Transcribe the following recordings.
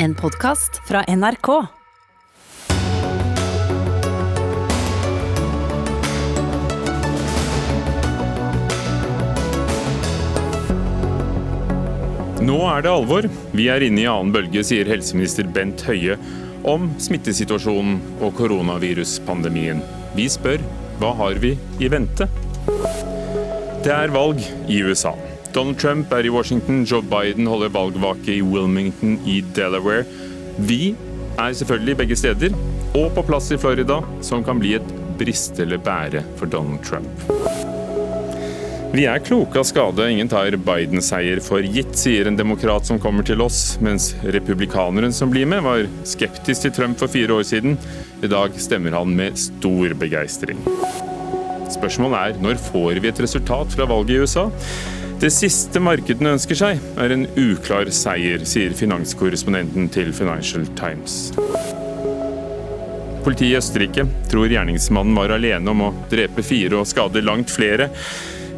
En podkast fra NRK. Nå er det alvor. Vi er inne i annen bølge, sier helseminister Bent Høie om smittesituasjonen og koronaviruspandemien. Vi spør hva har vi i vente? Det er valg i USA. Donald Trump er i Washington, Joe Biden holder valgvake i Wilmington i Delaware. Vi er selvfølgelig begge steder, og på plass i Florida, som kan bli et briste eller bære for Donald Trump. Vi er kloke av skade, ingen tar Biden-seier for gitt, sier en demokrat som kommer til oss, mens republikaneren som blir med, var skeptisk til Trump for fire år siden. I dag stemmer han med stor begeistring. Spørsmålet er når får vi et resultat fra valget i USA? Det siste markedene ønsker seg, er en uklar seier, sier finanskorrespondenten til Financial Times. Politiet i Østerrike tror gjerningsmannen var alene om å drepe fire og skade langt flere.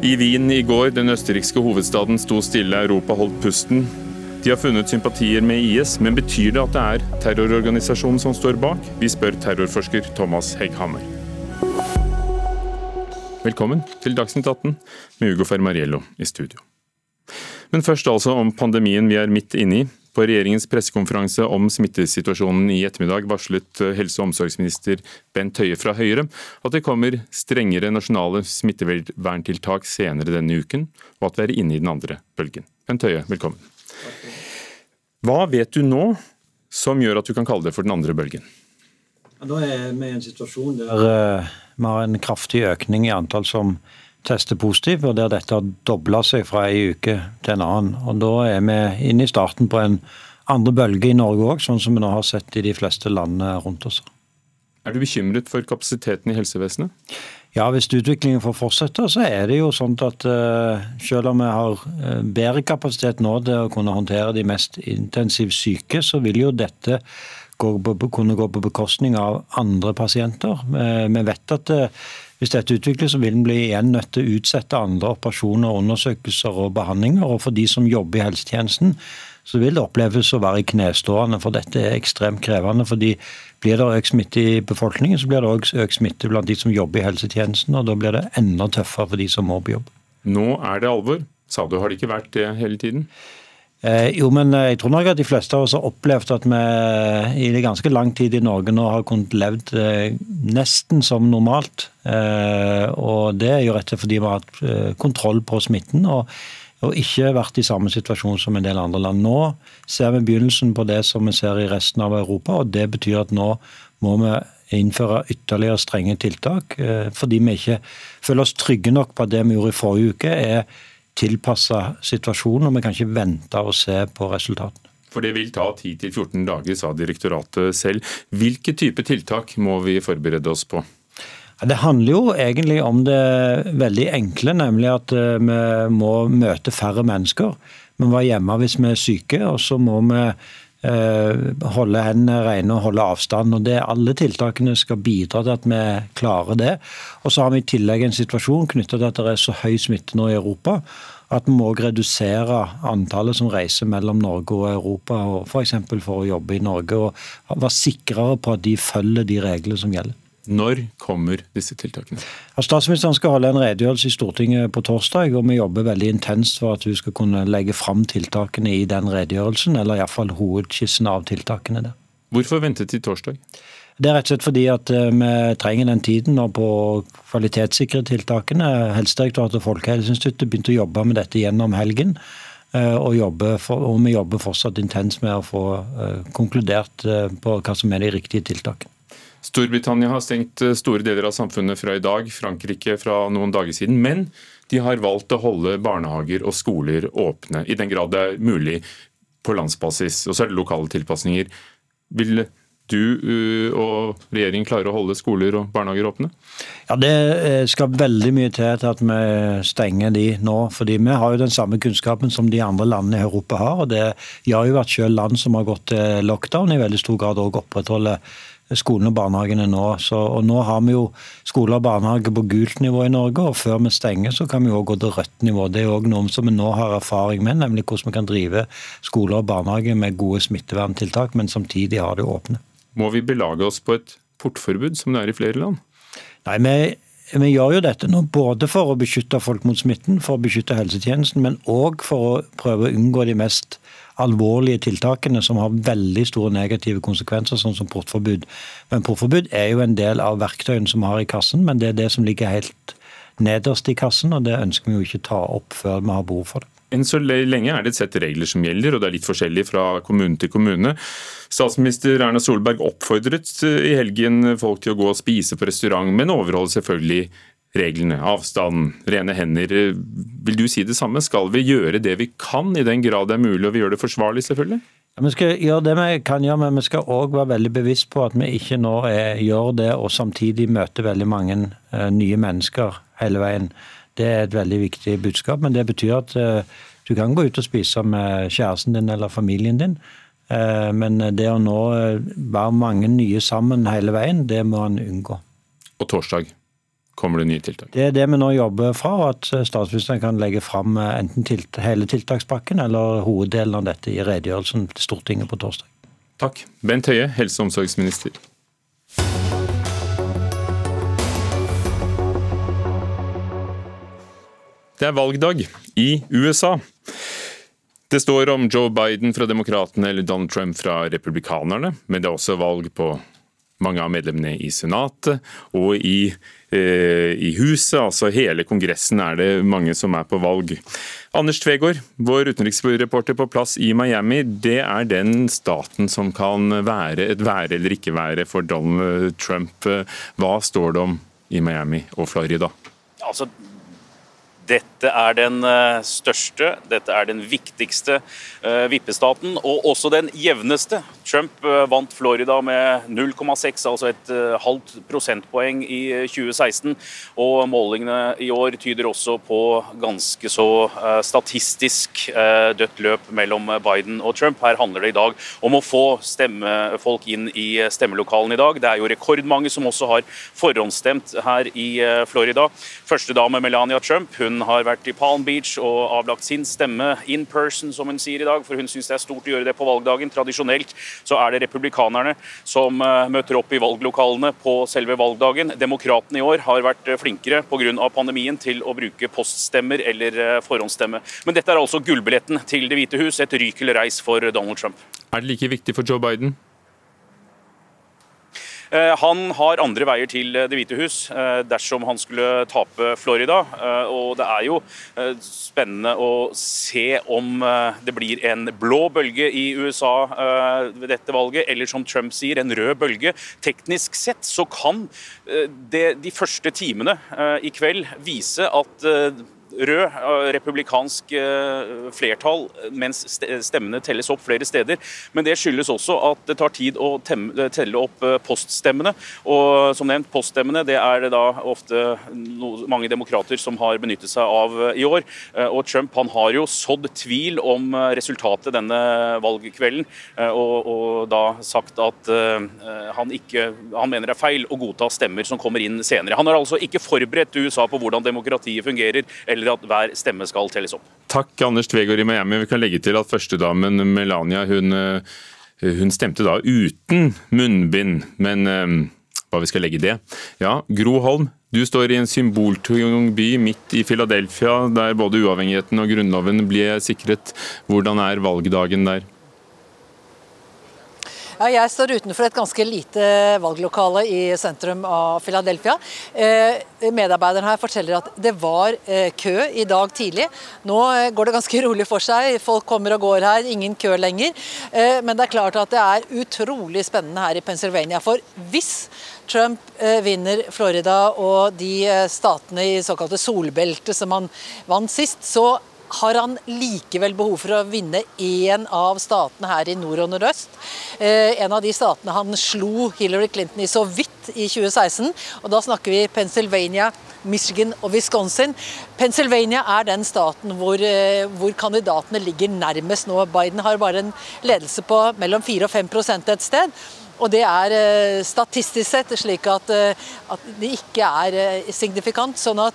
I Wien i går, den østerrikske hovedstaden, sto stille, Europa holdt pusten. De har funnet sympatier med IS, men betyr det at det er terrororganisasjonen som står bak? Vi spør terrorforsker Thomas Hegghammer. Velkommen til Dagsnytt 18 med Ugo Fermariello i studio. Men først altså om pandemien vi er midt inne i. På regjeringens pressekonferanse om smittesituasjonen i ettermiddag varslet helse- og omsorgsminister Bent Høie fra Høyre at det kommer strengere nasjonale smitteverntiltak senere denne uken, og at vi er inne i den andre bølgen. Bent Høie, velkommen. Hva vet du nå som gjør at du kan kalle det for den andre bølgen? Da er vi i en situasjon der eh, vi har en kraftig økning i antall som tester positivt, og der dette har dobla seg fra en uke til en annen. Og Da er vi inne i starten på en andre bølge i Norge òg, sånn som vi nå har sett i de fleste landene rundt oss. Er du bekymret for kapasiteten i helsevesenet? Ja, hvis utviklingen får fortsette, så er det jo sånn at uh, selv om vi har uh, bedre kapasitet nå til å kunne håndtere de mest intensivt syke, så vil jo dette kunne gå på bekostning av andre pasienter. Uh, vi vet at hvis dette utvikles, så vil en bli igjen nødt til å utsette andre operasjoner, undersøkelser og behandlinger. Og for de som jobber i helsetjenesten, så vil det oppleves å være knestående. For dette er ekstremt krevende. fordi blir det økt smitte i befolkningen, så blir det også økt smitte blant de som jobber i helsetjenesten. Og da blir det enda tøffere for de som må på jobb. Nå er det alvor. Sa du, har det ikke vært det hele tiden? Eh, jo, men eh, jeg tror nok at de fleste av oss har opplevd at vi i ganske lang tid i Norge nå har kunnet levd eh, nesten som normalt. Og det er jo rett og slett fordi vi har hatt kontroll på smitten. og, og ikke vært i samme situasjon som en del andre land. Nå ser vi begynnelsen på det som vi ser i resten av Europa, og det betyr at nå må vi innføre ytterligere strenge tiltak. Fordi vi ikke føler oss trygge nok på at det vi gjorde i forrige uke, er tilpassa situasjonen, og vi kan ikke vente og se på resultatene. For det vil ta 10-14 dager, sa direktoratet selv. Hvilke type tiltak må vi forberede oss på? Det handler jo egentlig om det veldig enkle, nemlig at eh, vi må møte færre mennesker. Vi må være hjemme hvis vi er syke, og så må vi holde hendene rene og holde avstand. og det, Alle tiltakene skal bidra til at vi klarer det. Og Så har vi i tillegg en situasjon knyttet til at det er så høy smitte nå i Europa at vi må redusere antallet som reiser mellom Norge og Europa, f.eks. For, for å jobbe i Norge. og Være sikrere på at de følger de reglene som gjelder. Når kommer disse tiltakene? Statsministeren skal holde en redegjørelse i Stortinget på torsdag, og vi jobber veldig intenst for at hun skal kunne legge fram tiltakene i den redegjørelsen, eller iallfall hovedskissen av tiltakene der. Hvorfor vente til torsdag? Det er rett og slett fordi at eh, vi trenger den tiden nå på å kvalitetssikre tiltakene. Helsedirektoratet og Folkehelseinstituttet begynte å jobbe med dette gjennom helgen. Eh, og, for, og vi jobber fortsatt intenst med å få uh, konkludert på hva som er de riktige tiltakene. Storbritannia har stengt store deler av samfunnet fra i dag, Frankrike fra noen dager siden. Men de har valgt å holde barnehager og skoler åpne, i den grad det er mulig på landsbasis. Og så er det lokale tilpasninger. Vil du og regjeringen klarer å holde skoler og barnehager åpne? Ja, Det eh, skal veldig mye til til at vi stenger de nå. fordi vi har jo den samme kunnskapen som de andre landene i Europa har. og Det gjør jo at selv land som har gått til lockdown, i veldig stor grad òg opprettholder skolene og barnehagene nå. Så, og nå har vi jo skoler og barnehager på gult nivå i Norge, og før vi stenger så kan vi òg gå til rødt nivå. Det er òg noe som vi nå har erfaring med, nemlig hvordan vi kan drive skoler og barnehager med gode smitteverntiltak, men samtidig ha det åpne. Må vi belage oss på et portforbud, som det er i flere land? Nei, vi vi gjør jo dette nå både for å beskytte folk mot smitten, for å beskytte helsetjenesten, men òg for å prøve å unngå de mest alvorlige tiltakene som har veldig store negative konsekvenser, sånn som portforbud. Men portforbud er jo en del av verktøyene som vi har i kassen, men det er det som ligger helt nederst i kassen, og det ønsker vi jo ikke ta opp før vi har behov for det. Enn så lenge er det et sett regler som gjelder, og det er litt forskjellig fra kommune til kommune. Statsminister Erna Solberg oppfordret i helgen folk til å gå og spise på restaurant, men overholde selvfølgelig reglene. Avstand, rene hender. Vil du si det samme? Skal vi gjøre det vi kan, i den grad det er mulig, og vi gjør det forsvarlig, selvfølgelig? Ja, vi skal gjøre det vi kan gjøre, men vi skal òg være veldig bevisst på at vi ikke nå er, gjør det og samtidig møter veldig mange uh, nye mennesker hele veien. Det er et veldig viktig budskap, men det betyr at uh, du kan gå ut og spise med kjæresten din eller familien din. Uh, men det å nå være mange nye sammen hele veien, det må en unngå. Og torsdag kommer det nye tiltak? Det er det vi nå jobber fra, at statsministeren kan legge fram enten tilt hele tiltakspakken eller hoveddelen av dette i redegjørelsen til Stortinget på torsdag. Takk. Bent Høie, helse- og omsorgsminister. Det er valgdag i USA. Det står om Joe Biden fra Demokratene eller Donald Trump fra Republikanerne, men det er også valg på mange av medlemmene i Senatet og i, eh, i Huset. Altså hele Kongressen er det mange som er på valg. Anders Tvegård, vår utenriksreporter på plass i Miami. Det er den staten som kan være et være eller ikke være for Donald Trump. Hva står det om i Miami og Florida? Altså, dette er den eh, største, dette er den viktigste uh, vippestaten, og også den jevneste. Trump uh, vant Florida med 0,6, altså et halvt prosentpoeng i 2016. Og målingene i år tyder også på ganske så statistisk dødt løp mellom Biden og Trump. Her handler det i dag om å få stemmefolk inn i stemmelokalen i dag. Det er jo rekordmange som også har forhåndsstemt her i Florida. Førstedame Melania Trump hun har vært i Palm Beach og avlagt sin stemme in person, som hun sier i dag, for hun syns det er stort å gjøre det på valgdagen. Tradisjonelt så er det republikanerne som eh, møter opp i valglokalene på selve valgdagen. Demokratene i år har vært flinkere pga. pandemien til å bruke poststemmer eller eh, forhåndsstemme. Men dette er altså gullbilletten til Det hvite hus, et ryk eller reis for Donald Trump. Er det like viktig for Joe Biden? Eh, han har andre veier til Det hvite hus eh, dersom han skulle tape Florida. Eh, og det er jo spennende å se om det blir en blå bølge i USA ved dette valget, eller som Trump sier, en rød bølge. Teknisk sett så kan det de første timene i kveld vise at rød eh, republikansk eh, flertall mens stemmene telles opp flere steder. Men det skyldes også at det tar tid å telle opp eh, poststemmene. Og som nevnt, poststemmene det er det da ofte mange demokrater som har benyttet seg av i år. Og Trump han har jo sådd tvil om resultatet denne valgkvelden, og, og da sagt at han, ikke, han mener det er feil å godta stemmer som kommer inn senere. Han har altså ikke forberedt USA på hvordan demokratiet fungerer, eller eller at hver stemme skal telles opp. Takk, Anders Tvegård i Miami. Vi kan legge til at førstedamen Melania hun, eh, hun stemte da uten munnbind. Men eh, hva vi skal legge i det? Ja, Gro Holm, du står i en symboltung by midt i Philadelphia, der både uavhengigheten og grunnloven ble sikret. Hvordan er valgdagen der? Ja, jeg står utenfor et ganske lite valglokale i sentrum av Philadelphia. Eh, medarbeideren her forteller at det var eh, kø i dag tidlig. Nå eh, går det ganske rolig for seg. Folk kommer og går her, ingen kø lenger. Eh, men det er klart at det er utrolig spennende her i Pennsylvania. For hvis Trump vinner Florida og de statene i såkalte solbeltet som han vant sist, så har han likevel behov for å vinne én av statene her i nord og nordøst. Eh, en av de statene han slo Hillary Clinton i så vidt i 2016. Og da snakker vi Pennsylvania, Michigan og Wisconsin. Pennsylvania er den staten hvor, eh, hvor kandidatene ligger nærmest nå. Biden har bare en ledelse på mellom 4 og 5% et sted. Og det er eh, statistisk sett slik at, at det ikke er signifikant. sånn at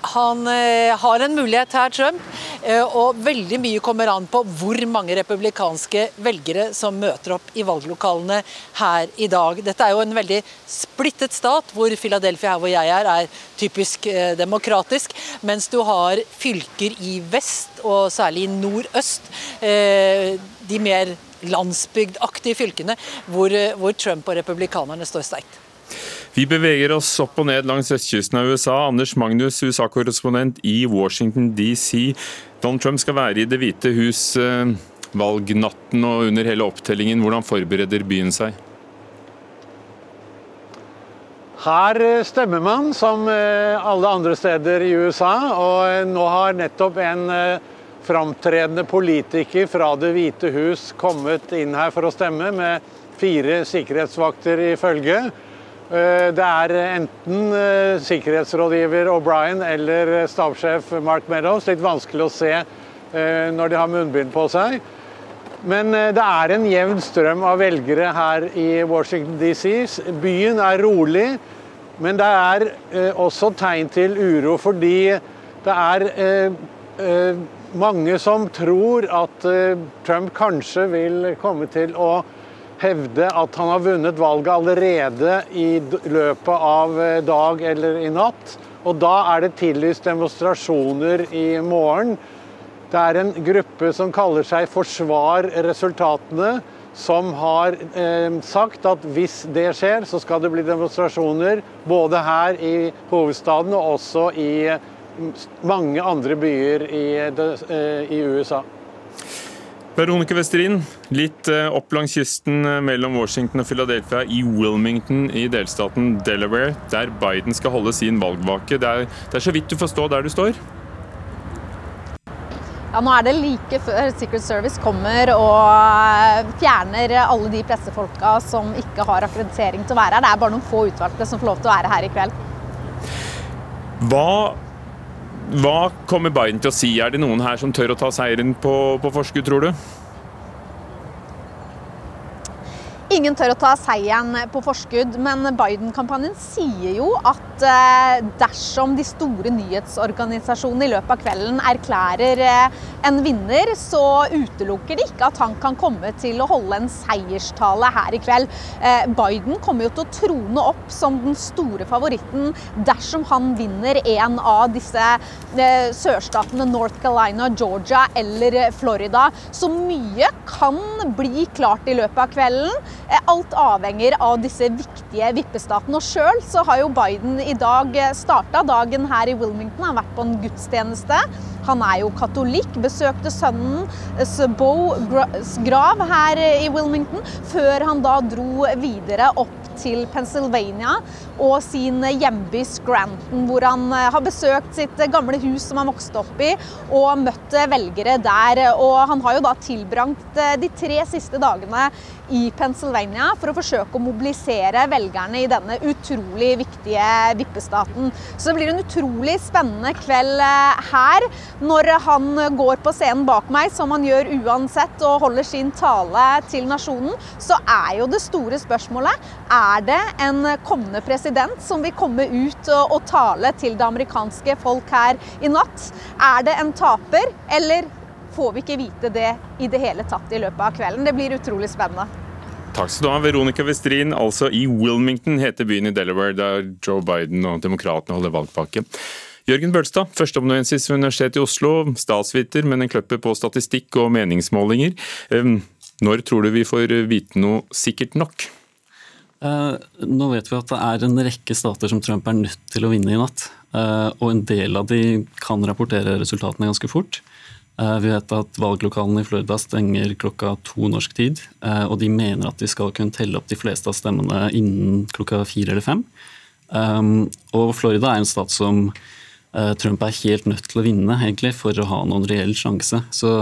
han eh, har en mulighet her, Trump, eh, og veldig mye kommer an på hvor mange republikanske velgere som møter opp i valglokalene her i dag. Dette er jo en veldig splittet stat, hvor Philadelphia, her hvor jeg er, er typisk eh, demokratisk, mens du har fylker i vest, og særlig i nordøst, de mer landsbygdaktige fylkene, hvor, hvor Trump og republikanerne står sterkt. Vi beveger oss opp og ned langs østkysten av USA. Anders Magnus, USA-korrespondent i Washington DC. Donald Trump skal være i Det hvite hus eh, valgnatten og under hele opptellingen. Hvordan forbereder byen seg? Her eh, stemmer man som eh, alle andre steder i USA, og nå har nettopp en framtredende politiker fra Det hvite hus kommet inn her for å stemme, med fire sikkerhetsvakter i følge. Eh, det er enten eh, sikkerhetsrådgiver O'Brien eller stabssjef Mark Meadows. Litt vanskelig å se eh, når de har munnbind på seg. Men det er en jevn strøm av velgere her i Washington DC. Byen er rolig, men det er også tegn til uro fordi det er mange som tror at Trump kanskje vil komme til å hevde at han har vunnet valget allerede i løpet av eh, dag eller i natt. Og da er det tillyst demonstrasjoner i morgen. Det er en gruppe som kaller seg Forsvar resultatene, som har eh, sagt at hvis det skjer, så skal det bli demonstrasjoner både her i hovedstaden og også i mm, mange andre byer i, eh, i USA. Veronica Westerin, litt eh, opp langs kysten eh, mellom Washington og Philadelphia, i Wilmington i delstaten Delaware, der Biden skal holde sin valgvake. Det er, det er så vidt du får stå der du står? Ja, Nå er det like før Secret Service kommer og fjerner alle de pressefolka som ikke har akkreditering til å være her. Det er bare noen få utvalgte som får lov til å være her i kveld. Hva hva kommer Biden til å si? Er det noen her som tør å ta seieren på, på forskudd, tror du? Ingen tør å ta seieren på forskudd, men Biden-kampanjen sier jo at eh, dersom de store nyhetsorganisasjonene i løpet av kvelden erklærer eh, en vinner, så utelukker de ikke at han kan komme til å holde en seierstale her i kveld. Eh, Biden kommer jo til å trone opp som den store favoritten dersom han vinner en av disse sørstatene North Carolina, Georgia eller Florida. Så mye kan bli klart i løpet av kvelden. Eh, alt avhenger av disse viktige vippestatene. Og sjøl så har jo Biden i dag eh, starta dagen her i Wilmington. Han har vært på en gudstjeneste. Han er jo katolikk. Besøkte sønnens eh, Bows grav her i Wilmington, før han da dro videre opp til Pennsylvania og sin hjemby Scranton, hvor han har besøkt sitt gamle hus som han vokste opp i, og møtt velgere der. Og han har jo da tilbrangt de tre siste dagene i Pennsylvania for å forsøke å mobilisere velgerne i denne utrolig viktige vippestaten. Så det blir en utrolig spennende kveld eh, her når han går på scenen bak meg, som han gjør uansett, og holder sin tale til nasjonen. Så er jo det store spørsmålet er det en kommende president som vil komme ut og, tale til det amerikanske folk her i natt. Er det en taper, eller får vi ikke vite det i det hele tatt i løpet av kvelden. Det blir utrolig spennende. Takk skal du ha, Veronica Westrin. Altså i Wilmington heter byen i Delaware, der Joe Biden og demokratene holder valgpakke. Jørgen Bølstad, førsteamanuensis ved Universitetet i Oslo, statsviter, men en kløpper på statistikk og meningsmålinger. Når tror du vi får vite noe sikkert nok? Uh, nå vet vi at det er en rekke stater som Trump er nødt til å vinne i natt. Uh, og en del av de kan rapportere resultatene ganske fort. Eh, vi vet at valglokalene i Florida stenger klokka to norsk tid. Eh, og de mener at de skal kunne telle opp de fleste av stemmene innen klokka fire eller fem. Eh, og Florida er en stat som Trump er helt nødt til å vinne egentlig, for å ha noen reell sjanse. Så,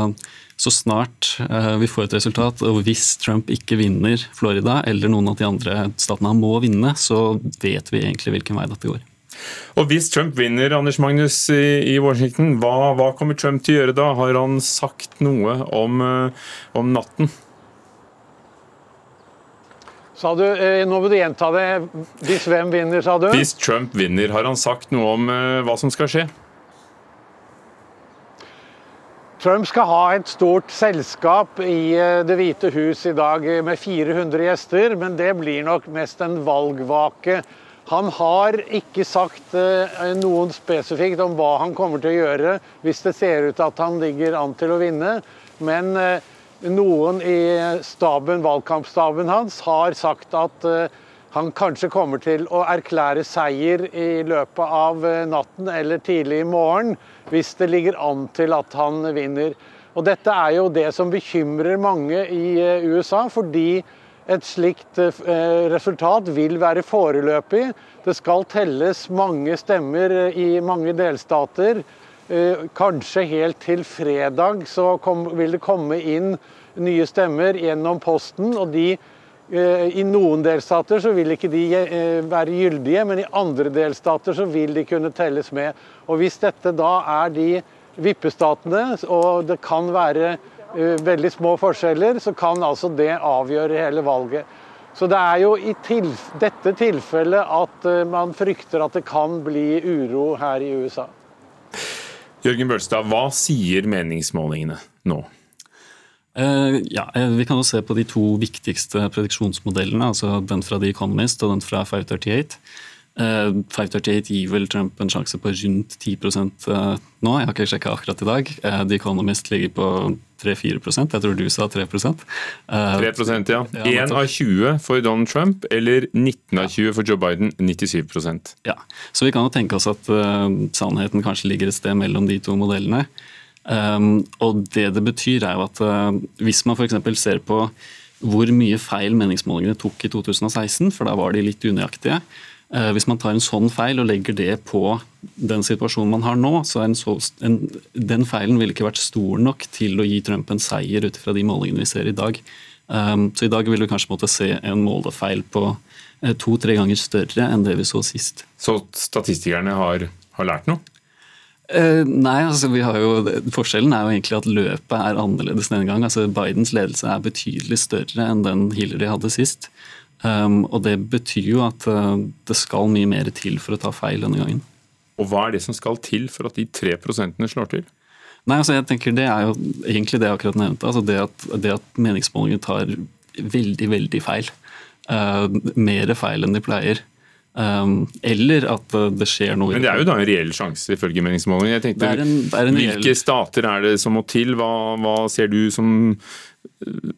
så snart vi får et resultat, og hvis Trump ikke vinner Florida, eller noen av de andre statene han må vinne, så vet vi egentlig hvilken vei dette går. Og Hvis Trump vinner Anders Magnus i, Washington, hva, hva, kommer Trump til å gjøre da? Har han sagt noe om, eh, om natten? Sa du, eh, Nå må du gjenta det. Hvis hvem vinner, sa du? Hvis Trump vinner, har han sagt noe om eh, hva som skal skje? Trump skal ha et stort selskap i eh, Det hvite hus i dag med 400 gjester, men det blir nok mest en valgvake. Han har ikke sagt noe spesifikt om hva han kommer til å gjøre hvis det ser ut til at han ligger an til å vinne, men noen i staben, valgkampstaben hans har sagt at eh, han kanskje kommer til å erklære seier i løpet av eh, natten eller tidlig i morgen, hvis det ligger an til at han vinner. Og Dette er jo det som bekymrer mange i eh, USA, fordi et slikt resultat vil være foreløpig. Det skal telles mange stemmer i mange delstater. Eh, kanskje helt til fredag så kom, vil det komme inn nye stemmer gjennom posten. og de eh, i noen delstater så vil ikke de eh, være gyldige, men i andre delstater så vil de kunne telles med. Og Hvis dette da er de vippestatene, og det kan være veldig små forskjeller, så kan altså det avgjøre hele valget. Så det er jo i tilf dette tilfellet at man frykter at det kan bli uro her i USA. Jørgen Bølstad, hva sier meningsmålingene nå? Uh, ja, eh, Vi kan jo se på de to viktigste prediksjonsmodellene, altså den fra The Economist og den fra 538. Uh, 538 gir vel Trump en sjanse på rundt 10 uh, nå. Jeg har ikke sjekka akkurat i dag. The Economist ligger på 3-4% Jeg tror du sa 3% uh, 3 ja. ja 1 av 20 for Donald Trump, eller 19 av 20 for Joe Biden. 97% Ja, Så vi kan jo tenke oss at sannheten kanskje ligger et sted mellom de to modellene. Og det det betyr, er jo at hvis man f.eks. ser på hvor mye feil meningsmålingene tok i 2016, for da var de litt unøyaktige, Eh, hvis man tar en sånn feil og legger det på den situasjonen man har nå, så er så, en, den feilen ville ikke vært stor nok til å gi Trump en seier ut fra de målingene vi ser i dag. Um, så i dag vil vi kanskje måtte se en målefeil på uh, to-tre ganger større enn det vi så sist. Så statistikerne har, har lært noe? Uh, nei, altså vi har jo, Forskjellen er jo egentlig at løpet er annerledes denne gang. Altså Bidens ledelse er betydelig større enn den Hillary hadde sist. Um, og Det betyr jo at uh, det skal mye mer til for å ta feil denne gangen. Og Hva er det som skal til for at de tre prosentene slår til? Nei, altså jeg tenker Det er jo egentlig det jeg akkurat nevnte. altså Det at, det at meningsmålinger tar veldig, veldig feil. Uh, mer feil enn de pleier. Um, eller at uh, det skjer noe Men det er jo da en reell sjanse, ifølge meningsmålingene. Jeg tenkte, det er en, Hvilke reell... stater er det som må til? Hva, hva ser du som uh,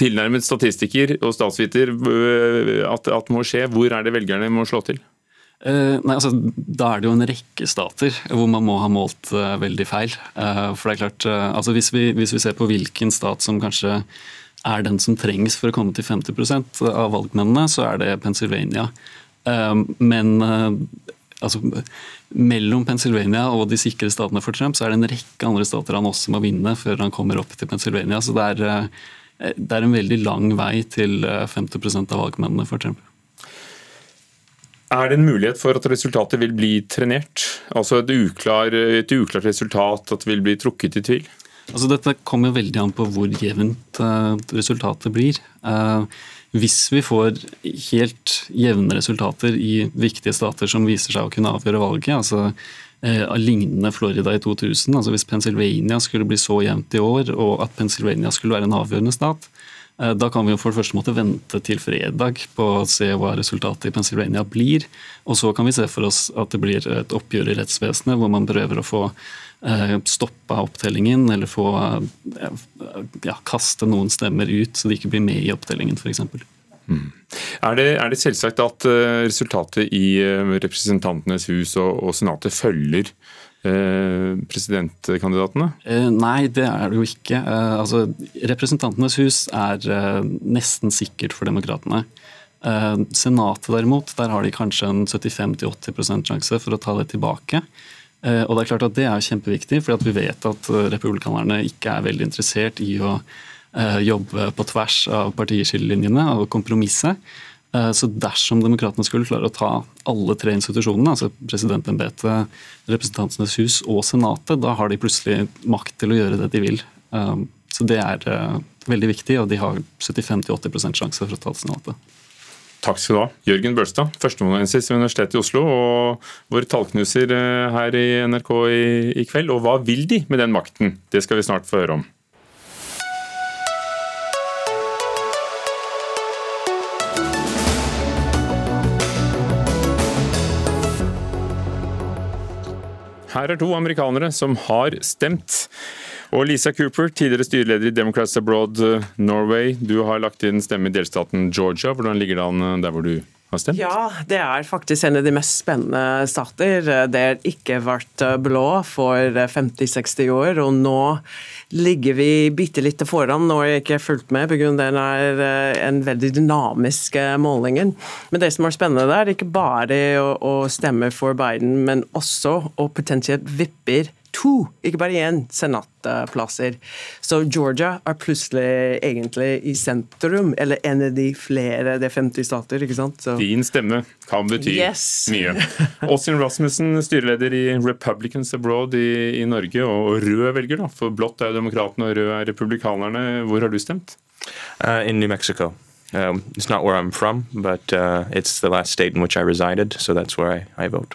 tilnærmet statistiker og statsviter øh, at, at må skje? Hvor er det velgerne må slå til? Uh, nei, altså, Da er det jo en rekke stater hvor man må ha målt uh, veldig feil. Uh, for det er klart, altså, hvis vi, hvis, vi, ser på hvilken stat som kanskje er den som trengs for å komme til 50% av valgmennene, så er det Pennsylvania. men altså, mellom Pennsylvania og de sikre statene for Trump, så er det en rekke andre stater han også må vinne før han kommer opp til Pennsylvania. så det er det er en veldig lang vei til 50 eh, av valgmennene for Trump. Er det en mulighet for at resultatet vil bli trenert? Altså et, uklar, et uklart resultat, at det vil bli trukket i tvil? Altså dette kommer veldig an på hvor jevnt uh, resultatet blir. Hvis vi får helt jevne resultater i viktige stater som viser seg å kunne avgjøre valget, altså eh, lignende Florida i 2000. altså Hvis Pennsylvania skulle bli så jevnt i år, og at Pennsylvania skulle være en avgjørende stat, eh, da kan vi jo for det første måtte vente til fredag på å se hva resultatet i Pennsylvania blir. Og så kan vi se for oss at det blir et oppgjør i rettsvesenet hvor man prøver å få eh, stoppa opptellingen, eller få eh, ja, kaste noen stemmer ut så de ikke blir med i opptellingen, f.eks. Mm. Er, det, er, det, selvsagt at uh, resultatet i uh, Representantenes hus og, og Senatet følger uh, presidentkandidatene? nei, det er det jo ikke. altså, Representantenes hus er nesten sikkert for demokratene. Senatet derimot, der har de kanskje en 75-80 sjanse for å ta det tilbake. Og Det er klart at det er kjempeviktig, for vi vet at republikanerne ikke er veldig interessert i å Eh, jobbe på tvers av partiskillelinjene og kompromisse. Eh, så dersom demokratene skulle klare å ta alle tre institusjonene, altså presidentembetet, Representantenes hus og Senatet, da har de plutselig makt til å gjøre det de vil. Eh, Så det er veldig viktig, og de har 75-80% sjanse for å ta senatet. Takk skal du ha. Jørgen Børstad, førsteamanuensis ved Universitetet i Oslo og vår tallknuser her i NRK i, i kveld. Og hva vil de med den makten? Det skal vi snart få høre om. Her er to amerikanere som har stemt. Og Lisa Cooper, tidligere styreleder i Democrats Abroad eh, Norway, du har lagt inn stemme i delstaten Georgia. Hvordan ligger det an eh, der hvor du? Ja, det er faktisk en av de mest spennende stater. Det har ikke vært eh, blå for 50-60 år, og nå ligger vi bitte litt foran. Nå har jeg ikke fulgt med pga. den er en veldig dynamisk målingen. Men det som er spennende der, er ikke bare å, stemme for Biden, men også å potensielt vipper to, ikke bare én, senatplasser. Så Georgia er plutselig egentlig i sentrum, eller en av de flere, det er 50 stater. ikke sant? Så. Din stemme kan bety yes. mye. Austin Rasmussen, styreleder i Republicans Abroad i, i Norge, og rød velger, da, for blått er jo demokratene og rød er republikanerne. Hvor har du stemt? Uh, in New Mexico. Um, it's not where I'm from, but uh, it's the last state in which I resided, so that's where I, I vote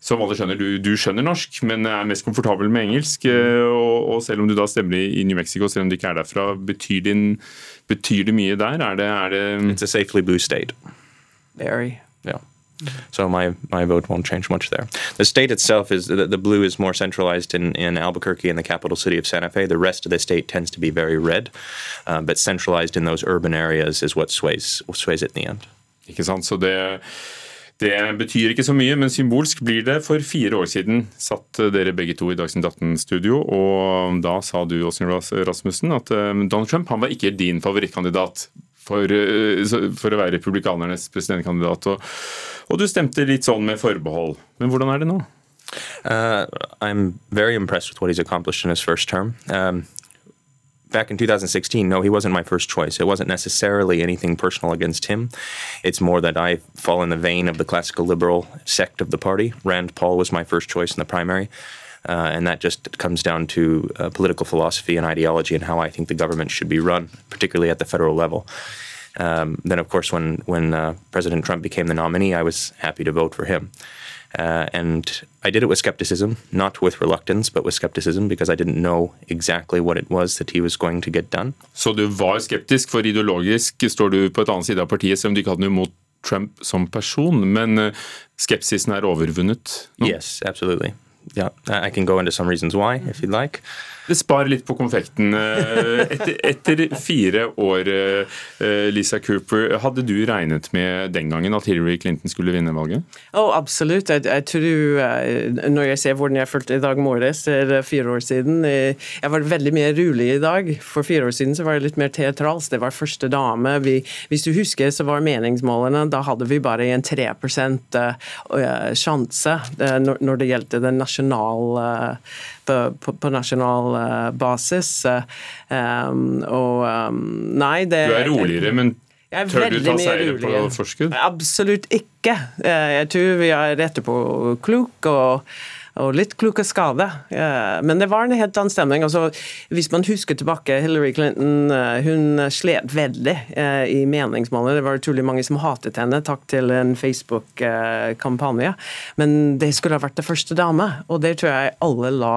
som alle skjønner, du, du, skjønner norsk, men er mest komfortabel med engelsk. Eh, og, og, selv om du da stemmer i, New Mexico, selv om du ikke er derfra, betyr, din, betyr det mye der? Er det, er det It's a safely blue state. Very. Yeah. So my, my vote won't change much there. The state itself is the, the blue is more centralized in, in Albuquerque and the capital city of Santa Fe. The rest of the state tends to be very red, uh, but centralized in those urban areas is what sways, sways it in the end. Ikke sant, så det det betyr ikke så mye, men symbolsk blir det. For fire år siden satt dere begge to i Dagsnytt 18-studio, og da sa du Åsne Rasmussen at eh, Donald Trump han var ikke din favorittkandidat for, eh, for å være republikanernes presidentkandidat. Og, og, du stemte litt sånn med forbehold. Men hvordan er det nå? Uh, I'm very impressed with what he's accomplished in his first term. Um, back in 2016, no, he wasn't my first choice. It wasn't necessarily anything personal against him. It's more that I fall in the vein of the classical liberal sect of the party. Rand Paul was my first choice in the primary. Uh, and that just comes down to uh, political philosophy and ideology and how I think the government should be run, particularly at the federal level. Um, then, of course, when when uh, President Trump became the nominee, I was happy to vote for him. Uh, and I did it with skepticism, not with reluctance, but with skepticism, because I didn't know exactly what it was that he was going to get done. Så du var skeptisk, for ideologisk står du på et annet side av partiet, selv om du ikke hadde noe mot Trump som person, men uh, skepsisen er overvunnet? No? Yes, absolutely. Yeah, I can go into some reasons why, if you'd like. Det sparer litt på konfekten. Eh, etter, etter, fire år, eh, Lisa Cooper, hadde du regnet med den gangen at Hillary Clinton skulle vinne valget? Oh, absolutt. Jeg, jeg tror, eh, Når jeg ser hvordan jeg følte i dag morges, er fire år siden Jeg var veldig mer rolig i dag. For fire år siden så var jeg litt mer teatralsk. Det var første dame. Vi, hvis du husker, så var meningsmålene Da hadde vi bare en 3% sjanse når det gjaldt den nasjonale på, på, på nasjonal uh, basis. Um, og nei, det Du er roligere, men tør du ta seire på forskudd? Absolutt ikke. Jeg tror vi er etterpå klok og og litt klok av skade. Men det var en helt annen stemning. Altså, hvis man husker tilbake, Hillary Clinton hun slet veldig i meningsmålene. Det var utrolig mange som hatet henne, takk til en Facebook-kampanje. Men det skulle ha vært det første dame, og det tror jeg alle la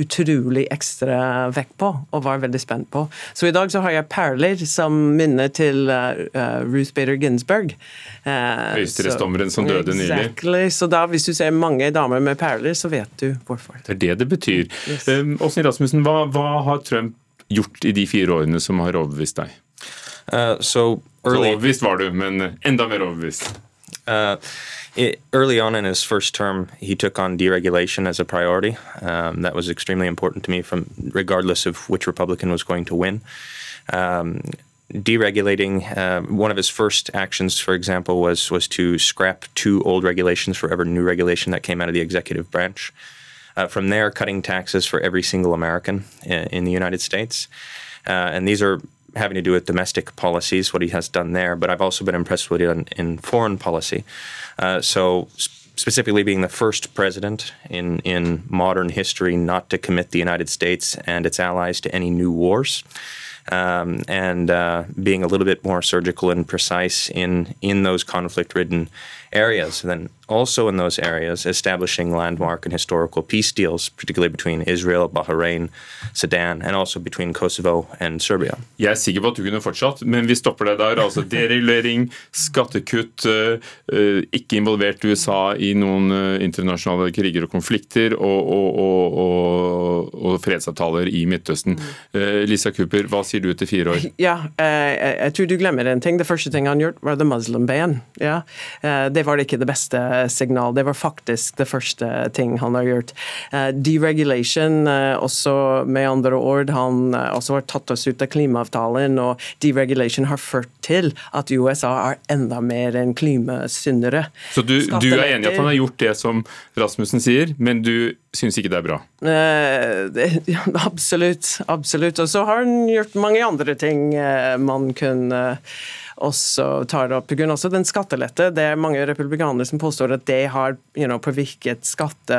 utrolig ekstra vekt på og var veldig spent på. Så i dag så har jeg perler som minner til uh, Ruth Bader Ginsburg. Uh, Høyesterettsdommeren som døde exactly. nylig. Så da, hvis du ser mange damer med perler, så vet du hvorfor. Det er det det betyr. Yes. Um, Rasmussen, hva, hva, har Trump gjort i de fire årene som har overbevist deg? Uh, so early... Så overbevist var du, men enda mer overbevist. Uh, it, early on in his first term, he took on deregulation as a priority. Um, that was extremely important to me, from regardless of which Republican was going to win. Um, deregulating. Uh, one of his first actions, for example, was was to scrap two old regulations for every new regulation that came out of the executive branch. Uh, from there, cutting taxes for every single American in, in the United States. Uh, and these are having to do with domestic policies, what he has done there. But I've also been impressed with it in, in foreign policy. Uh, so specifically being the first president in, in modern history not to commit the United States and its allies to any new wars. Um, and uh, being a little bit more surgical and precise in in those conflict-ridden areas. And then also in those areas, establishing landmark and historical peace deals, particularly between Israel, Bahrain, Sudan, and also between Kosovo and Serbia. Jeg er sikker på at du kunne fortsatt, men vi stopper deg der. Altså deregulering, skattekutt, eh, eh, ikke involvert USA i noen eh, internasjonale kriger og konflikter, og, og, og, og fredsavtaler i Midtøsten. Lisa Cooper, hva sier du etter fire år? Ja, jeg, jeg tror du glemmer en ting. Det første ting han gjorde, var the Muslim ban. Ja. Det var ikke det beste signal. Det var faktisk det første ting han har gjort. Deregulation, også med andre ord, han også har tatt oss ut av klimaavtalen, og deregulation har ført til at USA er enda mer enn klimasyndere. Så du, du er enig i at han har gjort det som Rasmussen sier, men du syns ikke det er bra? Eh, absolutt. Absolutt. Og så har han gjort mange andre ting eh, man kunne også tar opp På grunn også den skattelette. Det er mange republikanere som påstår at det har you know, påvirket skatte,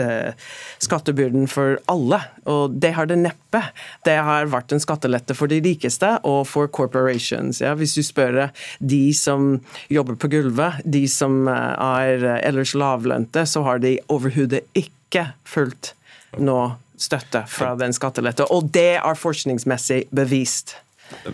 uh, skattebyrden for alle, og det har det neppe. Det har vært en skattelette for de rikeste og for corporations. Ja. Hvis du spør de som jobber på gulvet, de som er ellers lavlønte, så har de overhodet ikke fulgt noe støtte fra den skattelette. Og det er forskningsmessig bevist.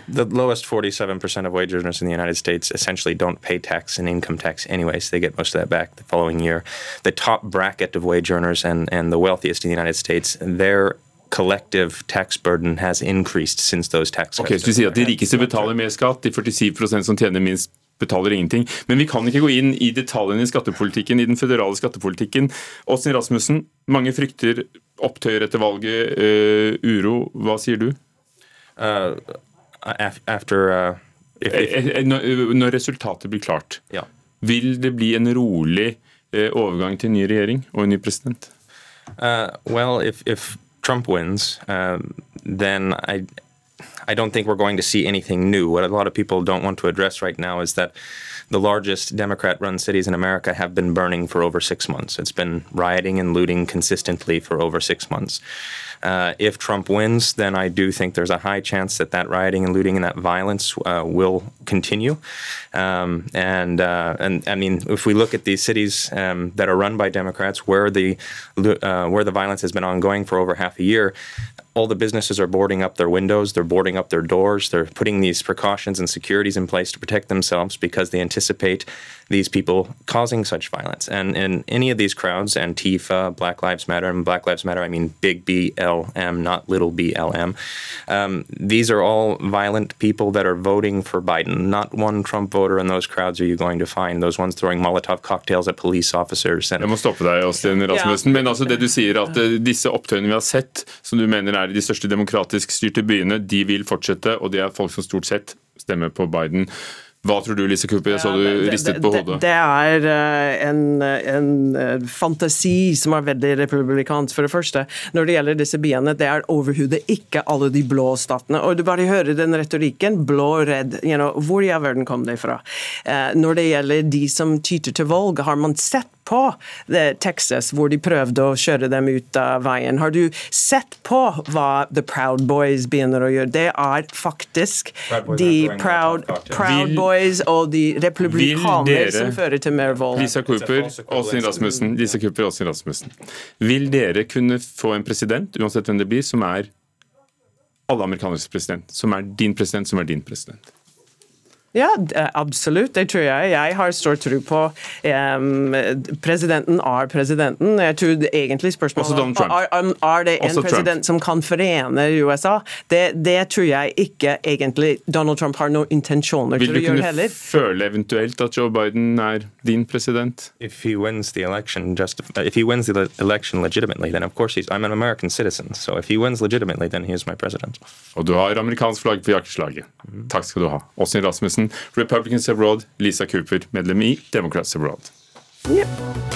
The lowest 47% of wage earners in the United States essentially don't pay tax and income tax anyways. They get most of that back the following year. The top bracket of wage earners and, and the wealthiest in the United States, their collective tax burden has increased since those tax okay, så du sier at De rikeste betaler mer skatt, de 47% som tjener minst betaler ingenting. Men vi kan ikke gå inn i detaljene i skattepolitikken, i den føderale skattepolitikken. Åsne Rasmussen, mange frykter opptøyer etter valget, uh, uro. Hva sier du? Uh, after uh, if, if... Eh, eh, når resultatet blir klart, ja. vil det bli en rolig overgang til en ny regjering og en ny president? Uh, well, if, if Trump wins, um, then I, I don't think we're going to see anything new. What a lot of people don't want to address right now is that the largest Democrat run cities in America have been burning for over six months. It's been rioting and looting consistently for over six months. Uh, if Trump wins, then I do think there's a high chance that that rioting and looting and that violence uh, will continue. Um, and uh, and I mean, if we look at these cities um, that are run by Democrats, where the uh, where the violence has been ongoing for over half a year, all the businesses are boarding up their windows, they're boarding up their doors, they're putting these precautions and securities in place to protect themselves because they anticipate these people causing such violence. And in any of these crowds, Antifa, Black Lives Matter, and Black Lives Matter, I mean big BLM, not little BLM, um, these are all violent people that are voting for Biden. Not one Trump voter in those crowds are you going to find. Those ones throwing Molotov cocktails at police officers. And, Jeg må stoppe deg, Austin Rasmussen. Men altså det du sier at eh, disse opptøyene vi har sett, som du mener er i de største demokratisk styrte byene, de vil fortsette, og det er folk som stort sett stemmer på Biden. Hva tror du, Lise Cooper? Jeg så du ristet på hodet. Det, det er eh, en, en, eh, fantasi som er veldig republikansk, for det første. Når det gjelder disse byene, det er overhodet ikke alle de blå statene. Og du bare hører den retorikken. Blå, redd. You know, hvor i all verden kom det fra? Eh, når det gjelder de som tyter til valg, har man sett på Texas, hvor de prøvde å kjøre dem ut av veien. Har du sett på hva The Proud Boys begynner å gjøre? Det er faktisk de Proud, proud Boys og de republikanere som fører til mer vold. Lisa Cooper, Åshin Rasmussen, Lisa Cooper, Åshin Rasmussen. Vil dere kunne få en president, uansett hvem det blir, som er alle amerikaneres president? Som er din president, som er din president? Ja, absolutt. Det tror jeg. Jeg har stor tro på um, Presidenten er presidenten. Jeg tror egentlig spørsmålet er, er det en Også president Trump. som kan forene USA. Det, det, tror jeg ikke egentlig Donald Trump har noen intensjoner til å gjøre heller. Vil du kunne føle eventuelt at Joe Biden er din president? If he wins the election, just, if he wins the election legitimately, then of course he's, I'm an American citizen. So if he wins legitimately, then he is my president. Og du har amerikansk flagg på jakkeslaget. Mm. Takk skal du ha. Åsne Rasmussen Republicans Abroad, Lisa Cooper, medlem i Democrats Abroad. Yep.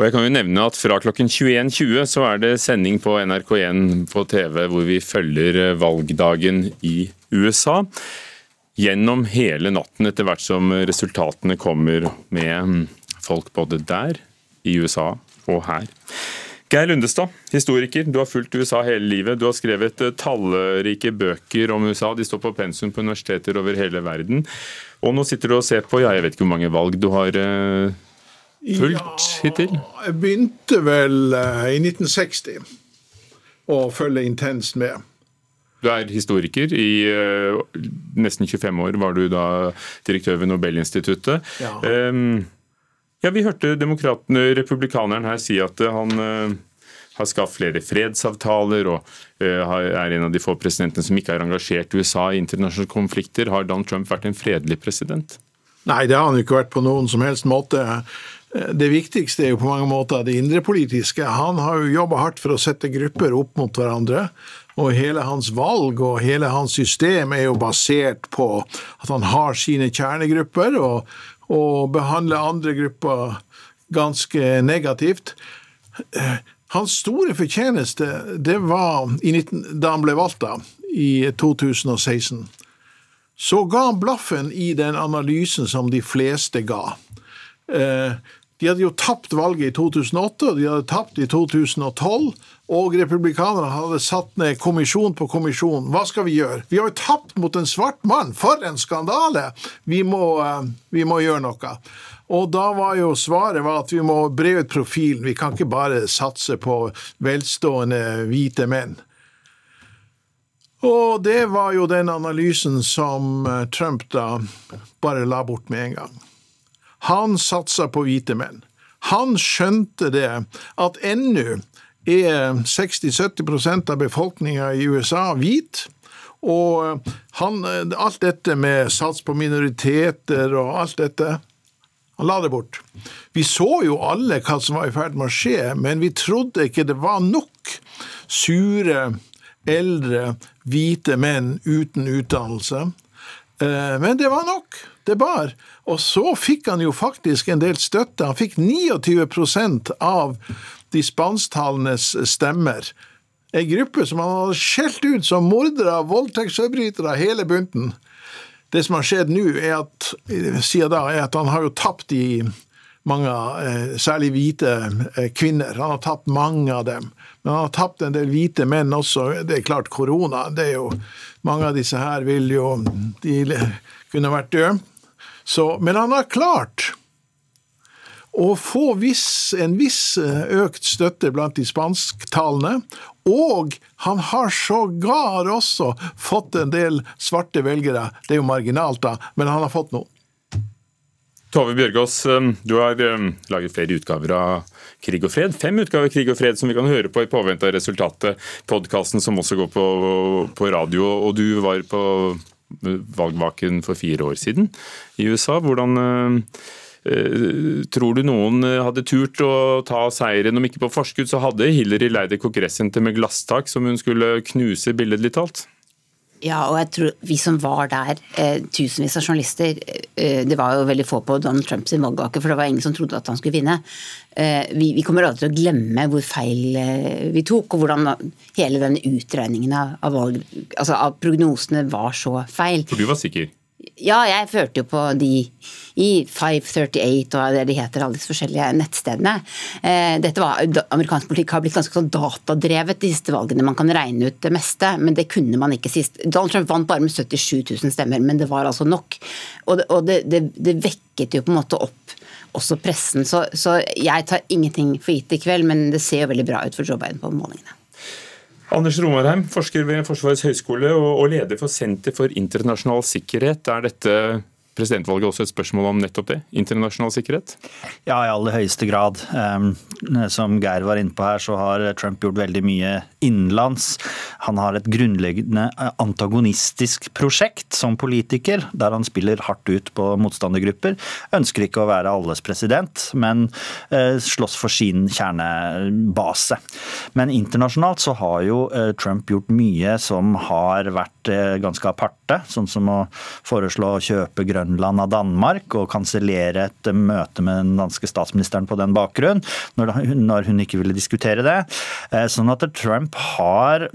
Og jeg kan jo nevne at Fra klokken 21.20 så er det sending på NRK1 på TV hvor vi følger valgdagen i USA. Gjennom hele natten etter hvert som resultatene kommer med folk både der, i USA og her. Geir Lundestad, historiker. Du har fulgt USA hele livet. Du har skrevet eh, tallrike bøker om USA. De står på pensum på universiteter over hele verden. Og nå sitter du og ser på, ja, jeg vet ikke hvor mange valg du har uh, fulgt ja, hittil? Jeg begynte vel uh, i 1960 å følge intenst med. Du er historiker. I nesten 25 år var du da direktør ved Nobelinstituttet. Ja. Um, ja, Vi hørte republikaneren her si at eh, han uh, har skapt flere fredsavtaler og uh, er en av de få presidentene som ikke har engasjert USA i internasjonale konflikter. Har Donald Trump vært en fredelig president? Nei, det har han ikke vært på noen som helst måte. Det viktigste er jo på mange måter det indrepolitiske. Han har jo jobba hardt for å sette grupper opp mot hverandre. Og hele hans valg og hele hans system er jo basert på at han har sine kjernegrupper, og, og behandle andre grupper ganske negativt. Hans store fortjeneste det var 19, da han ble valgt da, i 2016. Så ga han blaffen i den analysen som de fleste ga. Eh, de hadde jo tapt valget i 2008, og de hadde tapt i 2012. Og republikanerne hadde satt ned kommisjon på kommisjon. Hva skal vi gjøre? Vi har jo tapt mot en svart mann! For en skandale! Vi må, eh, vi må gjøre noe. Og da var jo svaret at vi må bre ut profilen. Vi kan ikke bare satse på velstående hvite menn. Og det var jo den analysen som eh, Trump da bare la bort med en gang. Han satsa på hvite menn. Han skjønte det at ennå er 60-70% av befolkninga i USA hvit. Og han, alt dette med sats på minoriteter og alt dette Han la det bort. Vi så jo alle hva som var i ferd med å skje, men vi trodde ikke det var nok sure, eldre, hvite menn uten utdannelse. Eh, men det var nok. Det bar. Og så fikk han jo faktisk en del støtte. Han fikk 29% av de spansktalende stemmer. Ei gruppe som han har skjelt ut som mordere, voldtektsforbrytere, hele bunten. Det som har skjedd nå, er at, siden da, er at han har jo tapt i mange, eh, særlig hvite eh, kvinner. Han har tapt mange av dem. Men han har tapt en del hvite menn også. Det er klart, korona det er jo Mange av disse her vil jo De kunne vært døde. Så, men han har klart å få viss, en viss eh, økt støtte blant de spansktalende, og han har sågar også fått en del svarte velgere. Det er jo marginalt, da, men han har fått noen. Tove Bjørgaas, eh, du har eh, laget flere utgaver av Krig og fred. Fem utgaver av Krig og fred som vi kan høre på i påvente av resultatet. Podkasten som også går på, på radio, og du var på valgvaken for fire år siden i USA. Hvordan Tror du noen hadde turt å ta seieren, om ikke på forskudd, så hadde Hillary leid et kongressenter med glasstak som hun skulle knuse billedlig talt? Ja, og jeg tror vi som var der, eh, tusenvis av journalister eh, Det var jo veldig få på Donald Trumps valgvake, for det var ingen som trodde at han skulle vinne. Eh, vi, vi, kommer aldri til å glemme hvor feil eh, vi tok, og hvordan hele den utregningen av, av, valg, altså av prognosene var så feil. For du var sikker? Ja, jeg førte jo på de i 538 og det de heter, alle disse forskjellige nettstedene. Eh, dette var, Amerikansk politikk har blitt ganske sånn datadrevet de siste valgene. Man kan regne ut det meste, men det kunne man ikke sist. Donald Trump vant bare med 77 000 stemmer, men det var altså nok. Og det, og det, det, det vekket jo på en måte opp også pressen. Så, så jeg tar ingenting for gitt i kveld, men det ser jo veldig bra ut for Joe Biden på målingene. Anders Romarheim, forsker ved Forsvarets høgskole og leder for Senter for internasjonal sikkerhet. Er dette presidentvalget også et spørsmål om nettopp det? Internasjonal sikkerhet? Ja, i aller høyeste grad. Som Geir var inne på her, så har Trump gjort veldig mye innenlands. Han har et grunnleggende antagonistisk prosjekt som politiker, der han spiller hardt ut på motstandergrupper. Ønsker ikke å være alles president, men eh, slåss for sin kjernebase. Men internasjonalt så har jo eh, Trump gjort mye som har vært eh, ganske aparte, sånn som å foreslå å kjøpe Grønland av Danmark og kansellere et møte med den danske statsministeren på den bakgrunn, når hun ikke ville diskutere det. Sånn at Trump har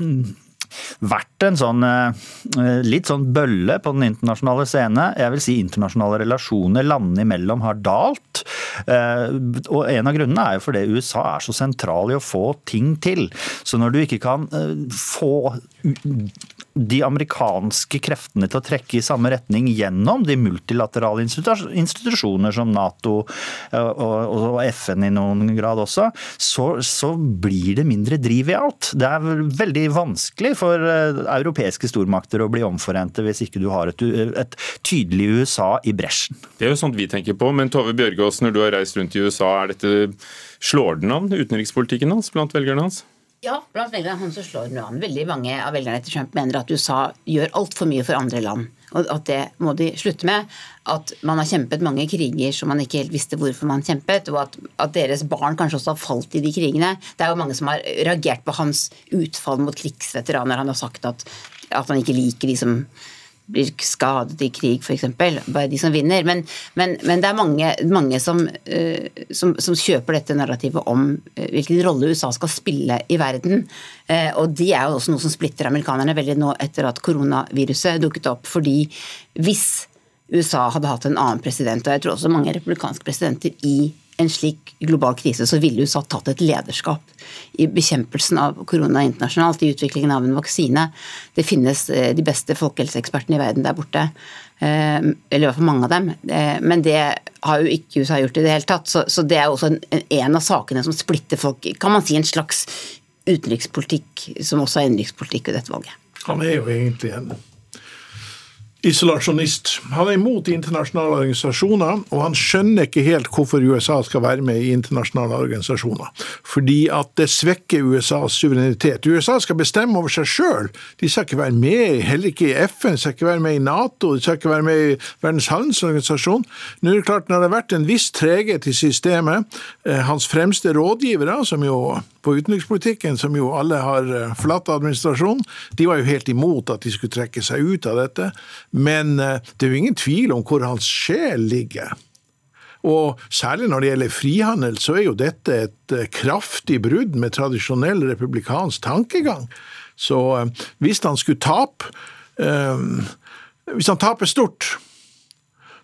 vært en sånn eh, litt sånn bølle på den internasjonale scene. Jeg vil si internasjonale relasjoner landene imellom har dalt. Eh, og en av grunnene er jo fordi USA er så sentral i å få ting til. Så når du ikke kan eh, få de amerikanske kreftene til å trekke i samme retning gjennom de multilaterale institusjoner som Nato og FN i noen grad også, så, så blir det mindre driv i alt. Det er veldig vanskelig for eh, europeiske stormakter å bli omforente hvis ikke du har et, et tydelig USA i bresjen. Det er jo sånt vi tenker på, men Tove Bjørgaas, når du har reist rundt i USA, er dette slår den an, utenrikspolitikken hans blant velgerne hans? Ja, blant velgerne som slår noe an. Veldig mange av velgerne til Trump mener at USA gjør altfor mye for andre land. Og at det må de slutte med. At man har kjempet mange kriger som man ikke helt visste hvorfor man kjempet. Og at, at deres barn kanskje også har falt i de krigene. Det er jo mange som har reagert på hans utfall mot krigsveteraner. Han har sagt at, at han ikke liker de som blir skadet i krig, f.eks. Bare de som vinner. Men, men, men det er mange, mange som, uh, som, som, kjøper dette narrativet om uh, hvilken rolle USA skal spille i verden. Uh, og de er jo også noe som splitter amerikanerne veldig nå etter at koronaviruset dukket opp. fordi hvis USA hadde hatt en annen president, og jeg tror også mange republikanske presidenter i en slik global krise, så ville USA tatt et lederskap i bekjempelsen av korona internasjonalt, i utviklingen av en vaksine. Det finnes eh, de beste folkehelseekspertene i verden der borte, eh, eller i hvert fall mange av dem. Eh, men det har jo ikke USA gjort i det hele tatt, så det er også en av sakene som splitter folk. Kan man si en slags utenrikspolitikk som også er innenrikspolitikk i dette valget? Han er jo egentlig en isolasjonist. Han er imot internasjonale organisasjoner, og han skjønner ikke helt hvorfor USA skal være med i internasjonale organisasjoner. Fordi at det svekker USAs suverenitet. USA skal bestemme over seg sjøl. De skal ikke være med, heller ikke i FN, de skal ikke være med i Nato, de skal ikke være med i Verdens handelsorganisasjon. Nå er det klart, når det har vært en viss treghet i systemet, eh, hans fremste rådgivere, som jo på utenrikspolitikken, som jo alle har eh, forlatt administrasjonen, de var jo helt imot at de skulle trekke seg ut av dette. Men eh, det er jo ingen tvil om hvor hans sjel ligger. Og særlig når det gjelder frihandel, så er jo dette et eh, kraftig brudd med tradisjonell republikansk tankegang. Så hvis han skulle tape Hvis han taper stort,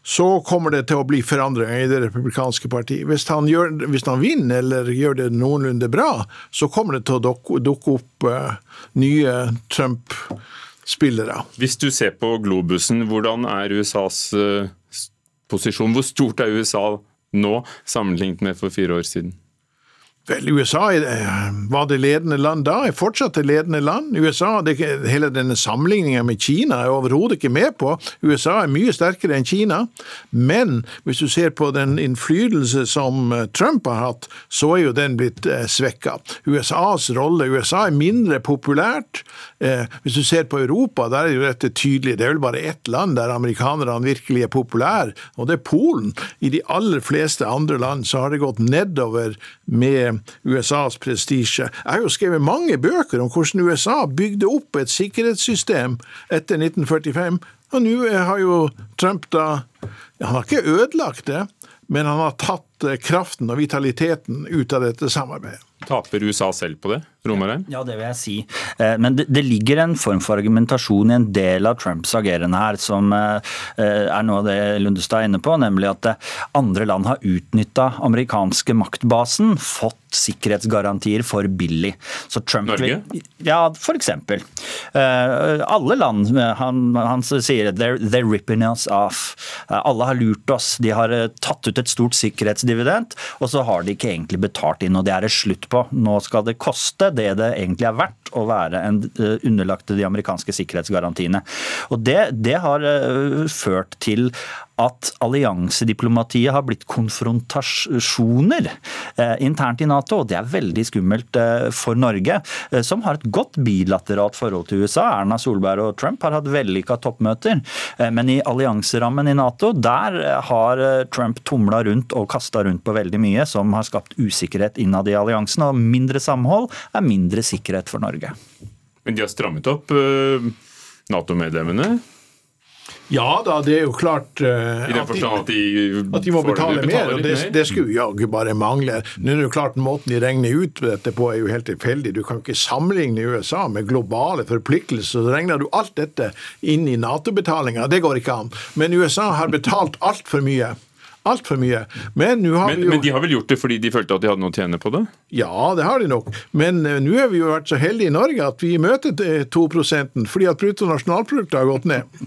så kommer det til å bli forandringer i det republikanske partiet. Hvis han, hvis han, vinner eller gjør det noenlunde bra, så kommer det til å dukke, dukke opp uh, nye Trump-spillere. Hvis du ser på globusen, hvordan er USAs uh, posisjon? Hvor stort er USA nå sammenlignet med for fire år siden? Vel, USA var det ledende land da, er fortsatt det ledende land. USA, det, Hele denne sammenligninga med Kina er jeg overhodet ikke med på. USA er mye sterkere enn Kina. Men hvis du ser på den innflytelse som eh, Trump har hatt, så er jo den blitt eh, svekka. USAs rolle USA er mindre populært. Eh, hvis du ser på Europa, der er jo dette tydelig. Det er vel bare ett land der amerikanerne virkelig er populære, og det er Polen. I de aller fleste andre land så har det gått nedover med USAs prestisje. Jeg har jo skrevet mange bøker om hvordan USA bygde opp et sikkerhetssystem etter 1945, og nå har jo Trump da Han har ikke ødelagt det, men han har tatt eh, kraften og vitaliteten ut av dette samarbeidet. Taper USA selv på det? Romarheim? Ja, det vil jeg si. Eh, men det, det, ligger en form for argumentasjon i en del av Trumps agerende her, som eh, er noe av det Lundestad er inne på, nemlig at eh, andre land har utnytta amerikanske maktbasen, fått sikkerhetsgarantier for billig. Så Trump Norge? ja, for eksempel. Alle land. Han, han sier they're, they're ripping us off. Alle har lurt oss. De har tatt ut et stort sikkerhetsdividend, og så har de ikke egentlig betalt inn, og det er det slutt på. Nå skal det koste det det egentlig er verdt å være en eh, underlagt de amerikanske sikkerhetsgarantiene. Og det, det har eh, ført til at alliansediplomatiet har blitt konfrontasjoner eh, internt i Nato. og Det er veldig skummelt eh, for Norge, eh, som har et godt bilateralt forhold til USA. Erna Solberg og Trump har hatt vellykka toppmøter. Men i allianserammen i Nato, der har Trump tumla rundt og kasta rundt på veldig mye som har skapt usikkerhet innad i alliansen. Og mindre samhold er mindre sikkerhet for Norge. Men de har strammet opp Nato-medlemmene? Ja da, det er jo klart uh, at, de, at de, at de må betale, mer, og det, det skulle jaggu bare mangle. Nå er det jo klart Måten de regner ut dette på er jo helt tilfeldig. Du kan ikke sammenligne USA med globale forpliktelser. Så regner du alt dette inn i Nato-betalinga. Det går ikke an. Men USA har betalt altfor mye. Altfor mye. Men, har Men, vi jo... men de har vel gjort det fordi de følte at de hadde noe å tjene på det? Ja, det har de nok. Men uh, nå har vi jo vært så heldige i Norge at vi møter 2% fordi at bruttonasjonalproduktet har gått ned.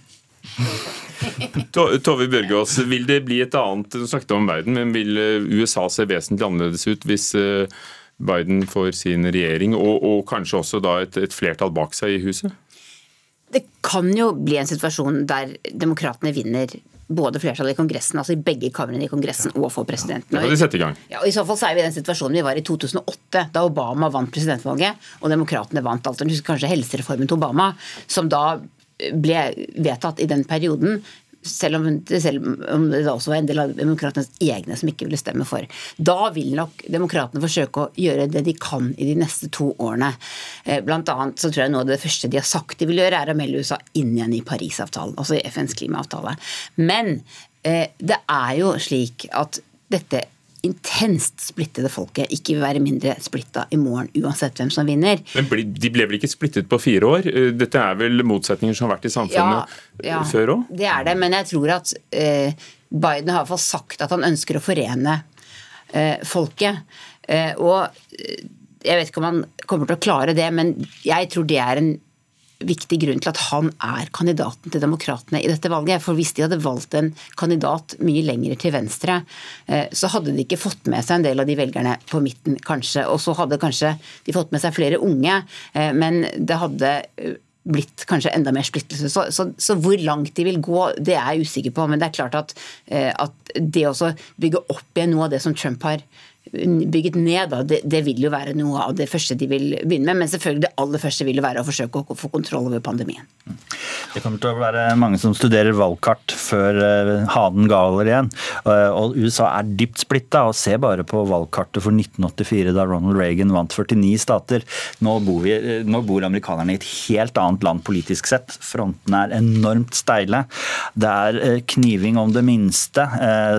Tove Bjørgaas, vil det bli et annet Du snakket om verden, men vil eh, USA se vesentlig annerledes ut hvis eh, Biden får sin regjering, og, og kanskje også da et, et flertall bak seg i huset? Det kan jo bli en situasjon der demokratene vinner både flertallet i Kongressen, altså i begge kamrene i Kongressen, og for presidenten. Kan de i gang. Ja, og I så fall så er vi i den situasjonen vi var i 2008, da Obama vant presidentvalget, og demokratene vant alt. Du husker kanskje helsereformen til Obama, som da ble vedtatt i den perioden. Selv om, selv om det også var en del av demokratenes egne som ikke ville stemme for. Da vil nok demokratene forsøke å gjøre det de kan i de neste to årene. Eh, Blant annet så tror jeg noe av det første de har sagt de vil gjøre, er å melde USA inn igjen i Parisavtalen, altså i FNs klimaavtale. Men eh, det er jo slik at dette intenst splittede folket ikke vil være mindre splitta i morgen, uansett hvem som vinner. Men de ble vel ikke splittet på fire år? Eh, Dette er vel motsetninger som har vært i samfunnet ja. før òg? Det er det, men jeg tror at eh, Biden har i hvert fall sagt at han ønsker å forene eh, folket. Eh, og jeg vet ikke om han kommer til å klare det, men jeg tror det er en viktig grunn til at han er kandidaten til demokratene i dette valget. For hvis de hadde valgt en kandidat mye lenger til venstre, eh, så hadde de ikke fått med seg en del av de velgerne på midten, kanskje. Og så hadde kanskje de fått med seg flere unge, eh, men det hadde eh, blitt kanskje enda mer splittelse. Så, så, så hvor langt de vil gå, det er jeg usikker på. Men det er klart at, at det å bygge opp igjen noe av det som Trump har bygget ned, da, det, det vil jo være noe av det første de vil begynne med. Men selvfølgelig det aller første vil jo være å forsøke å få kontroll over pandemien. Det kommer til å være mange som studerer valgkart før eh, hanen galer igjen. Eh, Og USA er dypt splitta. og Se bare på valgkartet for 1984, da Ronald Reagan vant 49 stater. Nå bor, vi, eh, nå bor amerikanerne i et helt annet land politisk sett. Frontene er enormt steile. Det er kniving om det minste.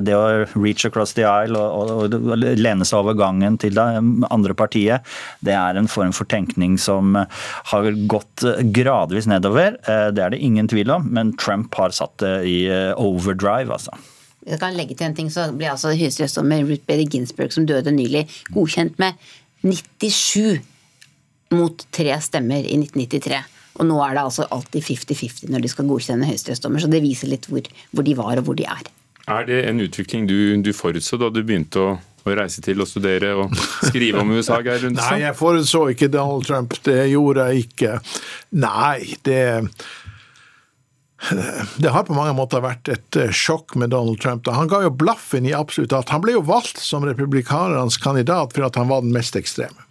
Det å reach across the aisle og, og, og lene seg over gangen til det andre partiet, det er en form for tenkning som eh, har gått eh, gradvis nedover. Eh, Det er det ingen tvil om, men Trump har satt det i overdrive, altså. Jeg kan legge til en ting, så ble altså høyesterettsdommer Ruth Bader Ginsburg, som døde nylig, godkjent med 97 mot tre stemmer i 1993. Og nå er det altså alltid 50-50 når de skal godkjenne høyesterettsdommer, så det viser litt hvor, hvor de var og hvor de er. Er det en utvikling du, du forutså da du begynte å, å reise til og studere og skrive om USA, Geir Nei, jeg forutså ikke Donald Trump. Det gjorde jeg ikke. Nei, det det har på mange måter vært et eh, sjokk med Donald Trump. Han ga jo blaffen i absolutt alt. Han ble jo valgt som republikanernes kandidat for at han var den mest ekstreme.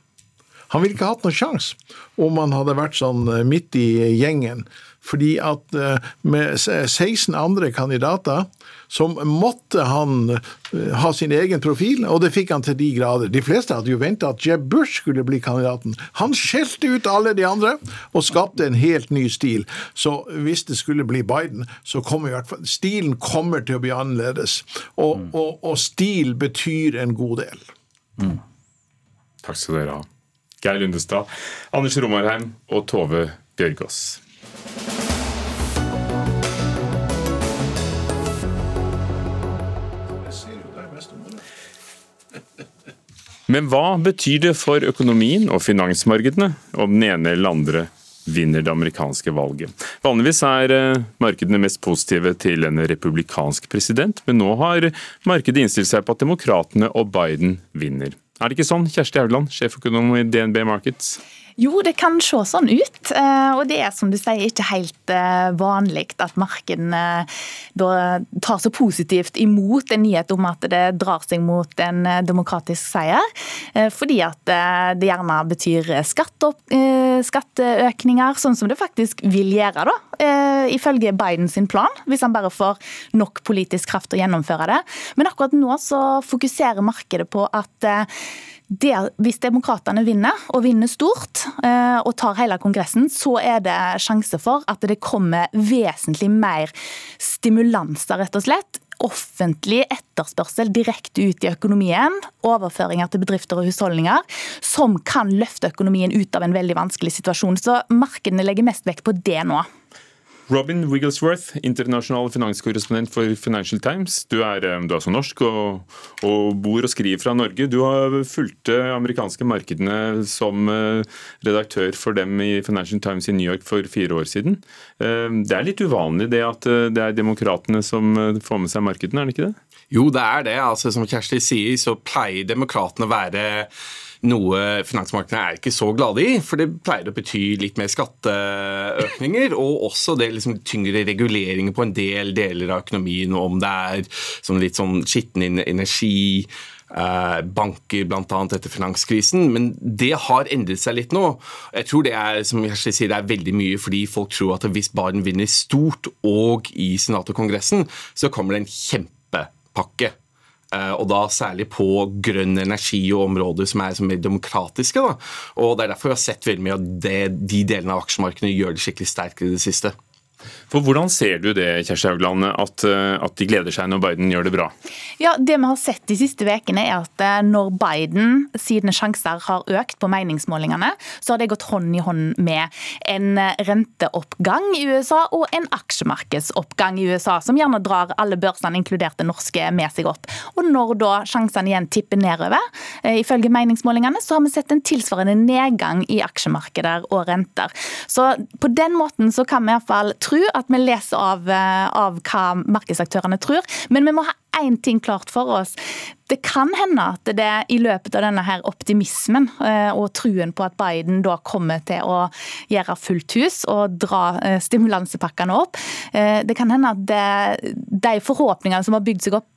Han ville ikke hatt noen sjanse om han hadde vært sånn eh, midt i gjengen. Fordi at eh, med 16 andre kandidater, så måtte han eh, ha sin egen profil, og det fikk han til de grader. De fleste hadde jo venta at Jeb Bush skulle bli kandidaten. Han skjelte ut alle de andre og skapte en helt ny stil. Så hvis det skulle bli Biden, så kommer i hvert fall stilen kommer til å bli annerledes. Og, og, og stil betyr en god del. Takk skal dere ha. Geir Lundestad, Anders Romarheim og Tove Bjørgaas. Men hva betyr det for økonomien og finansmarkedene om den ene eller andre vinner det amerikanske valget? Vanligvis er eh, markedene mest positive til en republikansk president, men nå har markedet innstilt seg på at demokratene og Biden vinner. Er det ikke sånn, Kjersti Haugland, sjeføkonom i DNB Markets? Jo, det kan se sånn ut. eh, Og det er som du sier ikke helt eh, vanlig at markedene da tar så positivt imot en nyhet om at det drar seg mot en eh, demokratisk seier. Eh, Fordi at eh, det gjerne betyr eh, skatteøkninger, sånn som det faktisk vil gjøre, da. eh, Ifølge Bidens plan, hvis han bare får nok politisk kraft til å gjennomføre det. Men akkurat nå så fokuserer markedet på at det, hvis demokratene vinner, og vinner stort, eh, og tar hele Kongressen, så er det sjanse for at det kommer vesentlig mer stimulanser, rett og slett. Offentlig etterspørsel direkte ut i økonomien, overføringer til bedrifter og husholdninger, som kan løfte økonomien ut av en veldig vanskelig situasjon. Så markedene legger mest vekt på det nå. Robin Wigglesworth, internasjonal finanskorrespondent for Financial Times. Du er, eh, du er altså norsk og, og, bor og skriver fra Norge. Du har fulgt de amerikanske markedene som eh, redaktør for dem i Financial Times i New York for fire år siden. Eh, det er litt uvanlig det at det er demokratene som får med seg markedene, er det ikke det? Jo, det er det. Altså, som Kjersti sier, så pleier demokratene å være noe finansmarkedene er ikke så glade i, for det pleier å bety litt mer skatteøkninger, og også det liksom tyngre reguleringer på en del deler av økonomien, om det er sånn litt sånn skitten energi, eh, banker bl.a. etter finanskrisen, men det har endret seg litt nå. Jeg tror det er som jeg sier, det er veldig mye fordi folk tror at hvis Biden vinner stort og i Senatet og Kongressen, så kommer det en kjempepakke og da særlig på grønn energi og områder som er mer demokratiske. Da. Og Det er derfor vi har sett veldig mye det, de delene av aksjemarkedene gjør det skikkelig sterkt i det siste. For Hvordan ser du det, Kjersti Haugland, at, eh, at, de gleder seg når Biden gjør det bra? Ja, Det vi har sett de siste ukene, er at eh, når Biden sine sjanser har økt på meningsmålingene, så har det gått hånd i hånd med en renteoppgang i USA og en aksjemarkedsoppgang i USA, som gjerne drar alle børsene, inkludert det norske, med seg opp. Og Når da sjansene igjen tipper nedover, eh, ifølge meningsmålingene, så har vi sett en tilsvarende nedgang i aksjemarkeder og renter. Så på den måten så kan vi iallfall tro at vi leser av, eh, av hva markedsaktørene tror. Men vi må ha én ting klart for oss. Det kan hende at det i løpet av denne her optimismen eh, og truen på at Biden da kommer til å gjøre fullt hus og dra eh, stimulansepakkene opp, eh, det kan hende at det, de forhåpningene som har bygd seg opp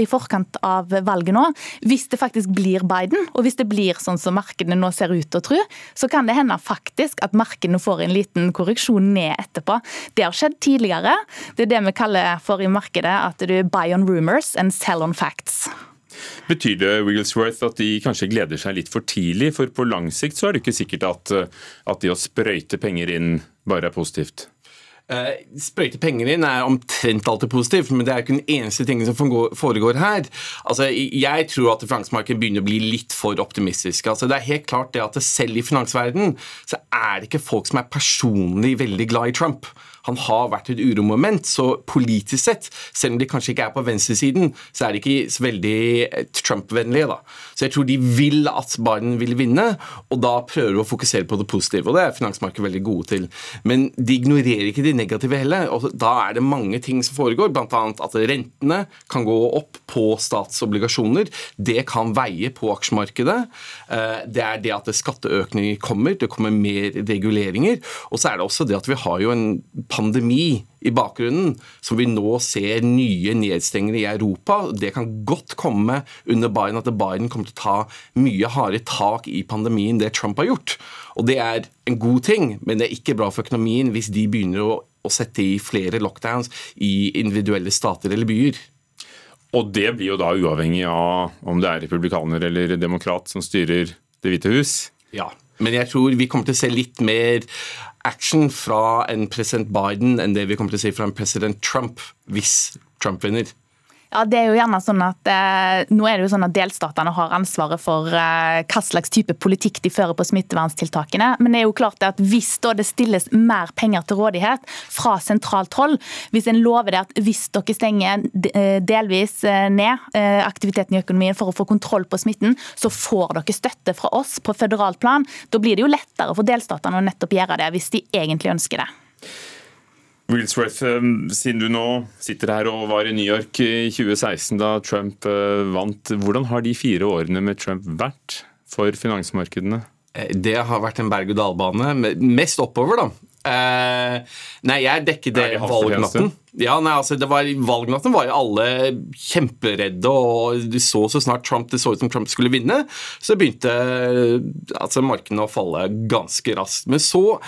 i forkant av valget nå, hvis det faktisk blir Biden, og hvis det blir sånn som markedene nå ser ut til å tro, så kan det hende faktisk at markedene får en liten korreksjon ned etterpå. Det har skjedd tidligere. Det er det vi kaller for i markedet at du buy on rumors and sell on facts. Betyr det Wigglesworth, at de kanskje gleder seg litt for tidlig? For på lang sikt så er det ikke sikkert at, at det å sprøyte penger inn bare er positivt. Uh, sprøyte penger inn er omtrent alltid positivt, men det er ikke den eneste tingen som foregår her. Altså, jeg tror at finansmarkedet begynner å bli litt for optimistisk. Altså, det er helt klart det at selv i finansverdenen så er det ikke folk som er personlig veldig glad i Trump han har vært et uromoment. Så politisk sett, selv om de kanskje ikke er på venstresiden, så er de ikke så veldig eh, Trump-vennlige. da. Så jeg tror de vil at Biden vil vinne, og da prøver de å fokusere på det positive. Og det er finansmarkedet veldig gode til. Men de ignorerer ikke de negative heller. og Da er det mange ting som foregår, bl.a. at rentene kan gå opp på statsobligasjoner. Det kan veie på aksjemarkedet. Eh, det er det at skatteøkninger kommer, det kommer mer reguleringer. Og så er det også det at vi har jo en pandemi i bakgrunnen, som vi nå ser nye nedstengere i Europa. Det kan godt komme under Biden at Biden kommer til å ta mye hardere tak i pandemien det Trump har gjort. Og Det er en god ting, men det er ikke bra for økonomien hvis de begynner å, å sette i flere lockdowns i individuelle stater eller byer. Og det blir jo da uavhengig av om det er republikaner eller demokrat som styrer Det hvite hus? Ja, men jeg tror vi kommer til å se litt mer action fra en president Biden enn det vi kommer til å se fra en president Trump hvis Trump vinner. Ja, det er jo gjerne sånn at eh, Nå er det jo sånn at delstatene har ansvaret for eh, hva slags type politikk de fører på smitteverntiltakene. Men det er jo klart at hvis da det stilles mer penger til rådighet fra sentralt hold, hvis en lover det at hvis dere stenger eh, delvis eh, ned eh, aktiviteten i økonomien for å få kontroll på smitten, så får dere støtte fra oss på føderalt plan. Da blir det jo lettere for delstatene å nettopp gjøre det, hvis de egentlig ønsker det. Wilsworth, eh, siden du nå sitter her og var i New York i 2016 da Trump eh, vant, hvordan har de fire årene med Trump vært for finansmarkedene? Eh, det har vært en berg-og-dal-bane. Mest oppover, da. Nei, jeg dekket det valgnatten. Ja, nei, altså det var Valgnatten var jo alle kjemperedde, og de så så snart Trump, det så ut som Trump skulle vinne, så begynte altså, markedene å falle ganske raskt. Men så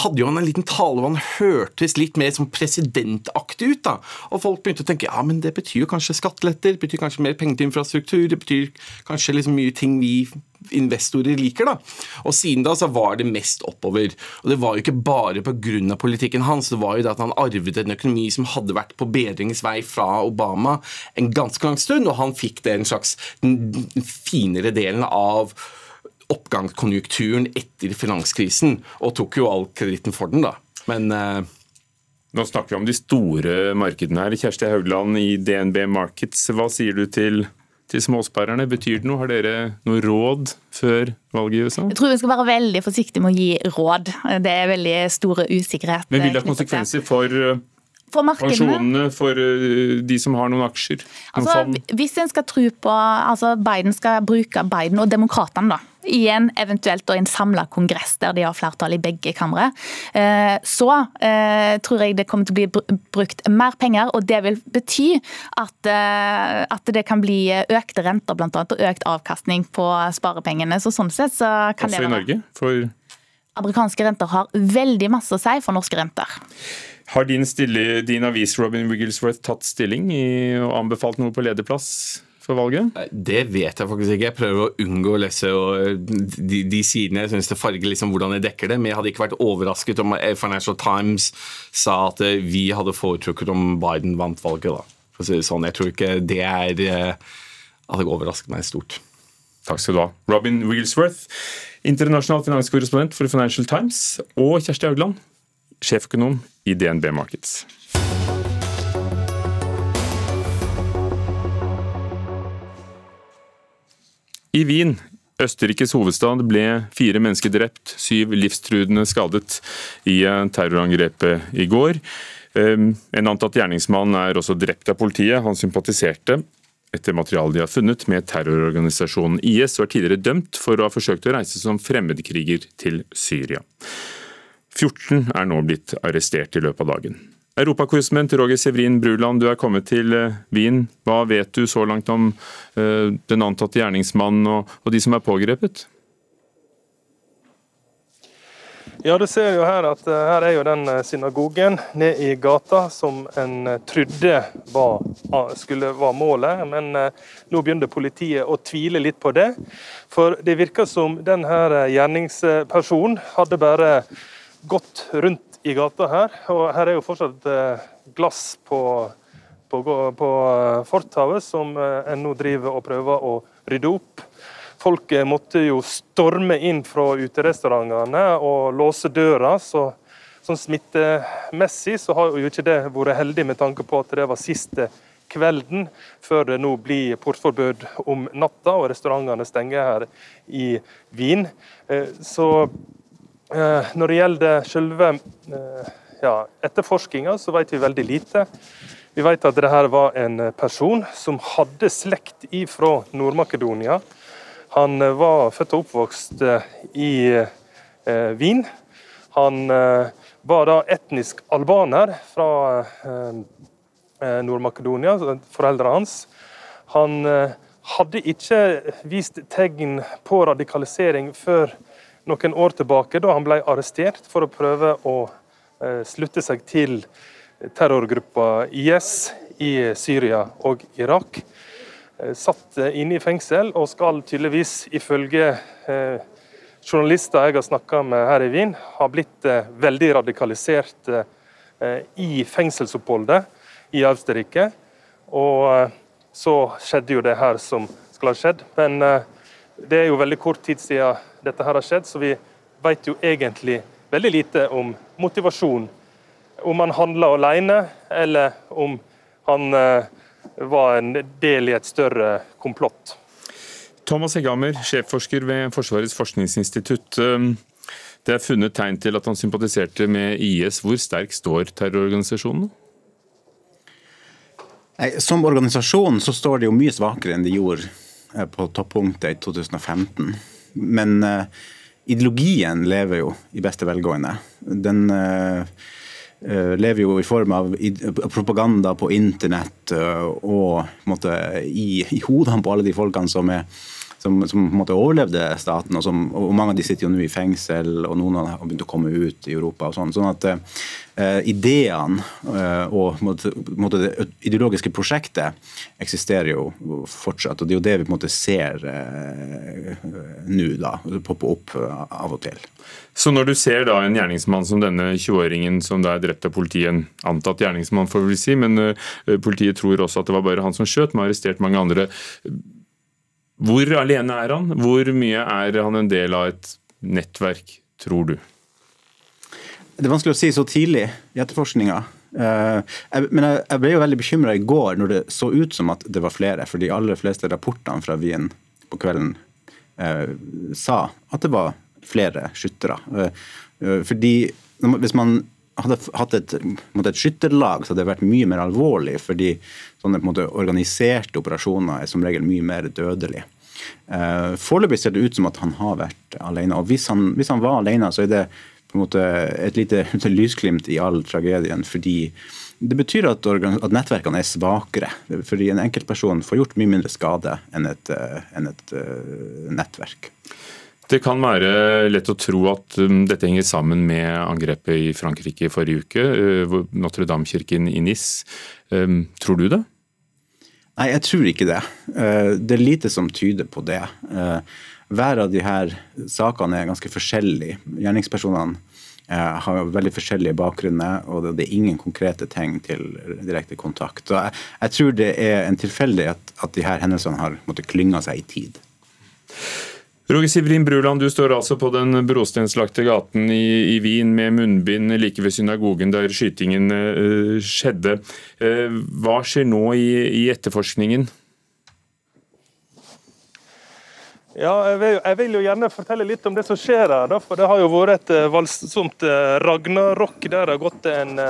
hadde jo han en liten tale hvor han hørtes litt mer som presidentaktig ut. da, Og folk begynte å tenke ja, men det betyr jo kanskje skatteletter, det betyr kanskje mer penger til infrastruktur, det betyr kanskje liksom mye ting vi investorer liker. da. Og Siden da så var det mest oppover. Og Det var jo ikke bare pga. politikken hans, det var jo det at han arvet en økonomi som hadde vært på bedringens vei fra Obama en ganske lang stund, og han fikk det en slags den finere delen av oppgangskonjunkturen etter finanskrisen, og tok jo all kreditten for den, da. Men eh, Nå snakker vi om de store markedene her. Kjersti Haugland i DNB Markets, hva sier du til til småsparerne? Betyr det noe? Har dere noe råd før valget i USA? Jeg tror vi skal være veldig forsiktige med å gi råd. Det er veldig store usikkerhet. Men vil det ha konsekvenser for for pensjonene for eh, de som har noen aksjer? Noen altså, hvis en skal tro på altså Biden skal bruke Biden og demokratene da, i en eventuelt og en samla kongress der de har flertall i begge kamre, eh, så eh, tror jeg det kommer til å bli brukt mer penger. Og det vil bety at, at det kan bli økte renter blant annet, og økt avkastning på sparepengene. Så sånn sett så kan Også det være i Norge? For Amerikanske renter har veldig masse å si for norske renter. Har din, stille, din avis Robin Wigglesworth tatt stilling i, og anbefalt noe på lederplass? for valget? Det vet jeg faktisk ikke. Jeg prøver å unngå å lese de, de sidene. Jeg syns det farger liksom hvordan jeg dekker det. Men jeg hadde ikke vært overrasket om Financial Times sa at eh, vi hadde foretrukket om Biden vant valget. da. For å si det sånn. Jeg tror ikke det er eh, hadde overrasket meg stort. Takk skal du ha. Robin Wigglesworth, internasjonal finanskorrespondent for Financial Times, og Kjersti Haugland, sjeføkonom i DNB Markets. I Wien, Østerrikes hovedstad, ble fire mennesker drept, syv livstruende skadet i terrorangrepet i går. Ehm, en antatt gjerningsmann er også drept av politiet. Han sympatiserte etter materialet de har funnet med terrororganisasjonen IS, og er tidligere dømt for å ha forsøkt å reise som fremmedkriger til Syria. 14 er nå blitt arrestert i løpet av dagen. Europakorrespondent Roger Sevrin Bruland, du er kommet til eh, Wien. Hva vet du så langt om uh, den antatte gjerningsmannen og, de som er pågrepet? Ja, du ser jo her at uh, her er jo den synagogen ned i gata som en trodde var, skulle være målet. Men nå begynner politiet å tvile litt på det. For det virker som denne gjerningspersonen hadde bare gått rundt i gata her. Og her er jo fortsatt eh, glass på, på, på eh, fortauet, som eh, en nå driver og prøver å rydde opp. Folk måtte jo storme inn fra uterestaurantene og låse døra. så Sånn smittemessig så har jo ikke det vært heldig med tanke på at det var siste kvelden før det nå blir portforbud om natta og restaurantene stenger her i Wien. Så når det gjelder selve eh, ja, etterforskinga, så vet vi veldig lite. Vi vet at dette var en person som hadde slekt fra Nord-Makedonia. Han eh, var født og oppvokst i eh, Wien. Han eh, var da etnisk albaner fra eh, Nord-Makedonia, foreldrene hans. Han hadde ikke vist tegn på radikalisering før noen år tilbake, da han ble arrestert for å prøve å eh, slutte seg til terrorgruppa IS i Syria og Irak. Eh, satt eh, inne i fengsel og skal tydeligvis, ifølge journalister jeg har snakka med her i Wien, ha blitt veldig radikalisert i fengselsoppholdet i Austerrike. Og så skjedde jo det her som skal ha skjedd. Men det er jo veldig kort tid siden dette her har skjedd, så vi vet jo egentlig veldig lite om motivasjon. Om han handla alene, eller om han eh, var en del i et større komplott. Thomas Hegghammer, sjefforsker ved Forsvarets forskningsinstitutt. Um, det er funnet tegn til at han sympatiserte med IS. Hvor sterk står terrororganisasjonen? Som organisasjon så står de jo mye svakere enn de gjorde på toppunktet i 2015. Men uh, ideologien lever jo i beste velgående. Den uh, lever jo i form av propaganda på internett og måte, i, i hodene på alle de folkene som er som, som, på en måte overlevde staten. Og, som, og Mange av de sitter jo nå i fengsel, og noen har begynt å komme ut i Europa. og sånn, sånn at eh, Ideene eh, og måte, måte, det ideologiske prosjektet eksisterer jo fortsatt. og Det er jo det vi på en måte ser eh, nå, da, poppe opp av og til. Så når du ser da en gjerningsmann som denne 20-åringen som da er drept av politiet, en antatt gjerningsmann får vi si, men uh, politiet tror også at det var bare han som skjøt, men har arrestert mange andre. Hvor alene er han? Hvor mye er han en del av et nettverk, tror du? Det er vanskelig å si så tidlig i etterforskninga. Eh, men jeg ble jo veldig bekymra i går når det så ut som at det var flere. For de aller fleste rapportene fra Wien på kvelden eh, sa at det var flere skyttere. Eh, fordi hvis man hadde hatt et, et skytterlag, så hadde det vært mye mer alvorlig. Fordi sånne måte, organiserte operasjoner er som regel mye mer dødelige. Uh, Foreløpig ser det ut som at han har vært alene. Og hvis han, hvis han var alene, så er det på en måte et lite lysglimt i all tragedien. fordi det betyr at, at nettverkene er svakere. Fordi en enkeltperson får gjort mye mindre skade enn et, eh, enn et uh, nettverk. Det kan være lett å tro at um, dette henger sammen med angrepet i Frankrike i forrige uke, uh, Notre-Dame-kirken i Nis. Um, tror du det? Nei, jeg tror ikke det. Uh, det er lite som tyder på det. Uh, hver av de her sakene er ganske forskjellige. Gjerningspersonene har veldig forskjellige bakgrunner, og det er ingen konkrete tegn til direkte kontakt. Jeg, jeg tror det er en tilfeldighet at de her hendelsene har måttet klynge seg i tid. Roger Sivrin Bruland, du står altså på den brostenslagte gaten i, i, Wien med munnbind like ved synagogen der skytingen uh, skjedde. Uh, hva skjer nå i, i etterforskningen? Ja, jeg vil, jeg vil, jo gjerne fortelle litt om det som skjer her. Da, for Det har jo vært et uh, voldsomt ragnarok der det har gått en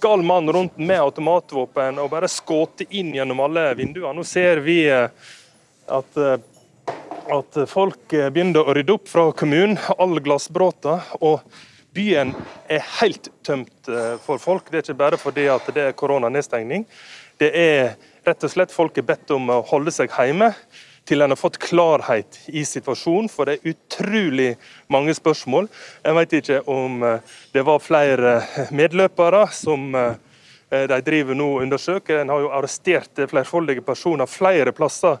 gal mann rundt med automatvåpen og bare skutt inn gjennom alle vinduene. Nå ser vi at at folk eh, begynner å rydde opp fra kommunen, alle glassbråta. Og byen er helt tømt eh, for folk. Det er ikke bare fordi at det er koronanedstengning. Det er rett og slett folk er bedt om å holde seg hjemme til en har fått klarhet i situasjonen, for det er utrolig mange spørsmål. Jeg vet ikke om eh, det var flere medløpere som de driver nå og undersøker. En har jo arrestert flerfoldige personer flere plasser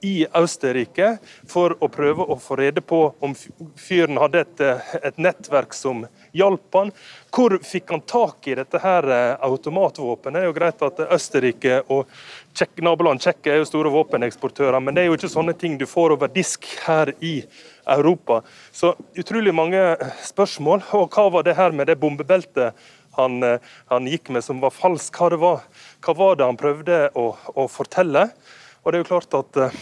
i Østerrike for å prøve å få rede på om fyren hadde et, et nettverk som hjalp han. Hvor fikk han tak i dette her eh, automatvåpenet? Det er jo greit at Østerrike og Tsjek, naboland Tsjekkia er jo store våpeneksportører, men det er jo ikke sånne ting du får over disk her i Europa. Så utrolig mange spørsmål. Og hva var det her med det bombebeltet han, eh, han gikk med som var falsk. Hva, var, hva var det han prøvde å, å fortelle? Og det er jo klart at eh,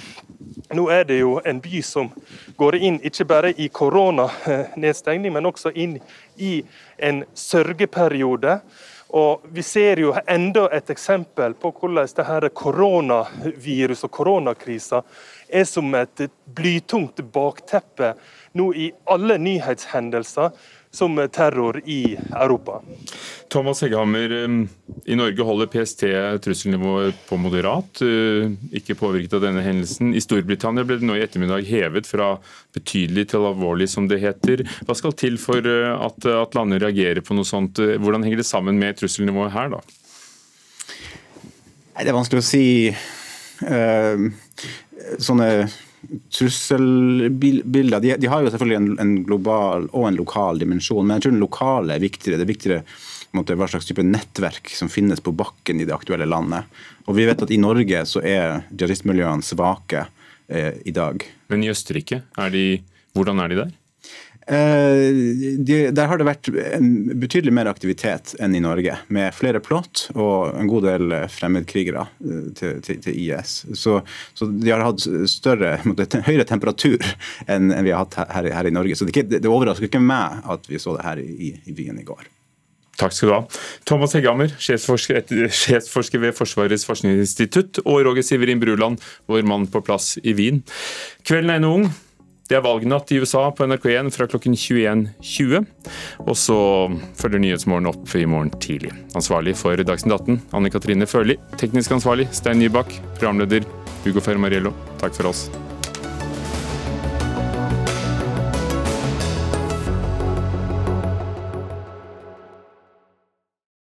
nå er det jo en by som går inn ikke bare i koronanedstengning, men også inn i en sørgeperiode. Og Vi ser jo enda et eksempel på hvordan det her koronavirus og koronakrisa er som et blytungt bakteppe nå i alle nyhetshendelser som terror i Europa. Thomas Hegghammer, um, i Norge holder PST trusselnivået på moderat, uh, ikke påvirket av denne hendelsen. I Storbritannia ble det nå i ettermiddag hevet fra betydelig til alvorlig, som det heter. Hva skal til for uh, at, at landet reagerer på noe sånt? Hvordan henger det sammen med trusselnivået her, da? Det er vanskelig å si. Uh, sånne trusselbilder de, de, har jo selvfølgelig en, en, global og en lokal dimensjon, men jeg tror den lokale er viktigere. Det er viktigere måte, hva slags type nettverk som finnes på bakken i det aktuelle landet. Og vi vet at i Norge så er jihadistmiljøene svake eh, i dag. Men i Østerrike, er de, hvordan er de der? Eh, de, der har det vært betydelig mer aktivitet enn i Norge, med flere plott og en god del fremmedkrigere eh, til, til, til IS. Så, så, de har hatt større, høyere temperatur enn vi har hatt her, her, i Norge. Så det, det, overrasker ikke meg at vi så det her i, i byen i går. Takk skal du ha. Thomas Hegghammer, sjefsforsker, sjefsforsker, ved Forsvarets forskningsinstitutt, og Roger Siverin Bruland, vår mann på plass i Wien. Kvelden er ennå ung. Det er valgnatt i USA på NRK1 fra klokken 21.20. Og så følger Nyhetsmorgen opp i morgen tidlig. Ansvarlig for Dagsnytt 18, Anne Katrine Førli. Teknisk ansvarlig, Stein Nybakk. Programleder, Hugo Fermariello. Takk for oss.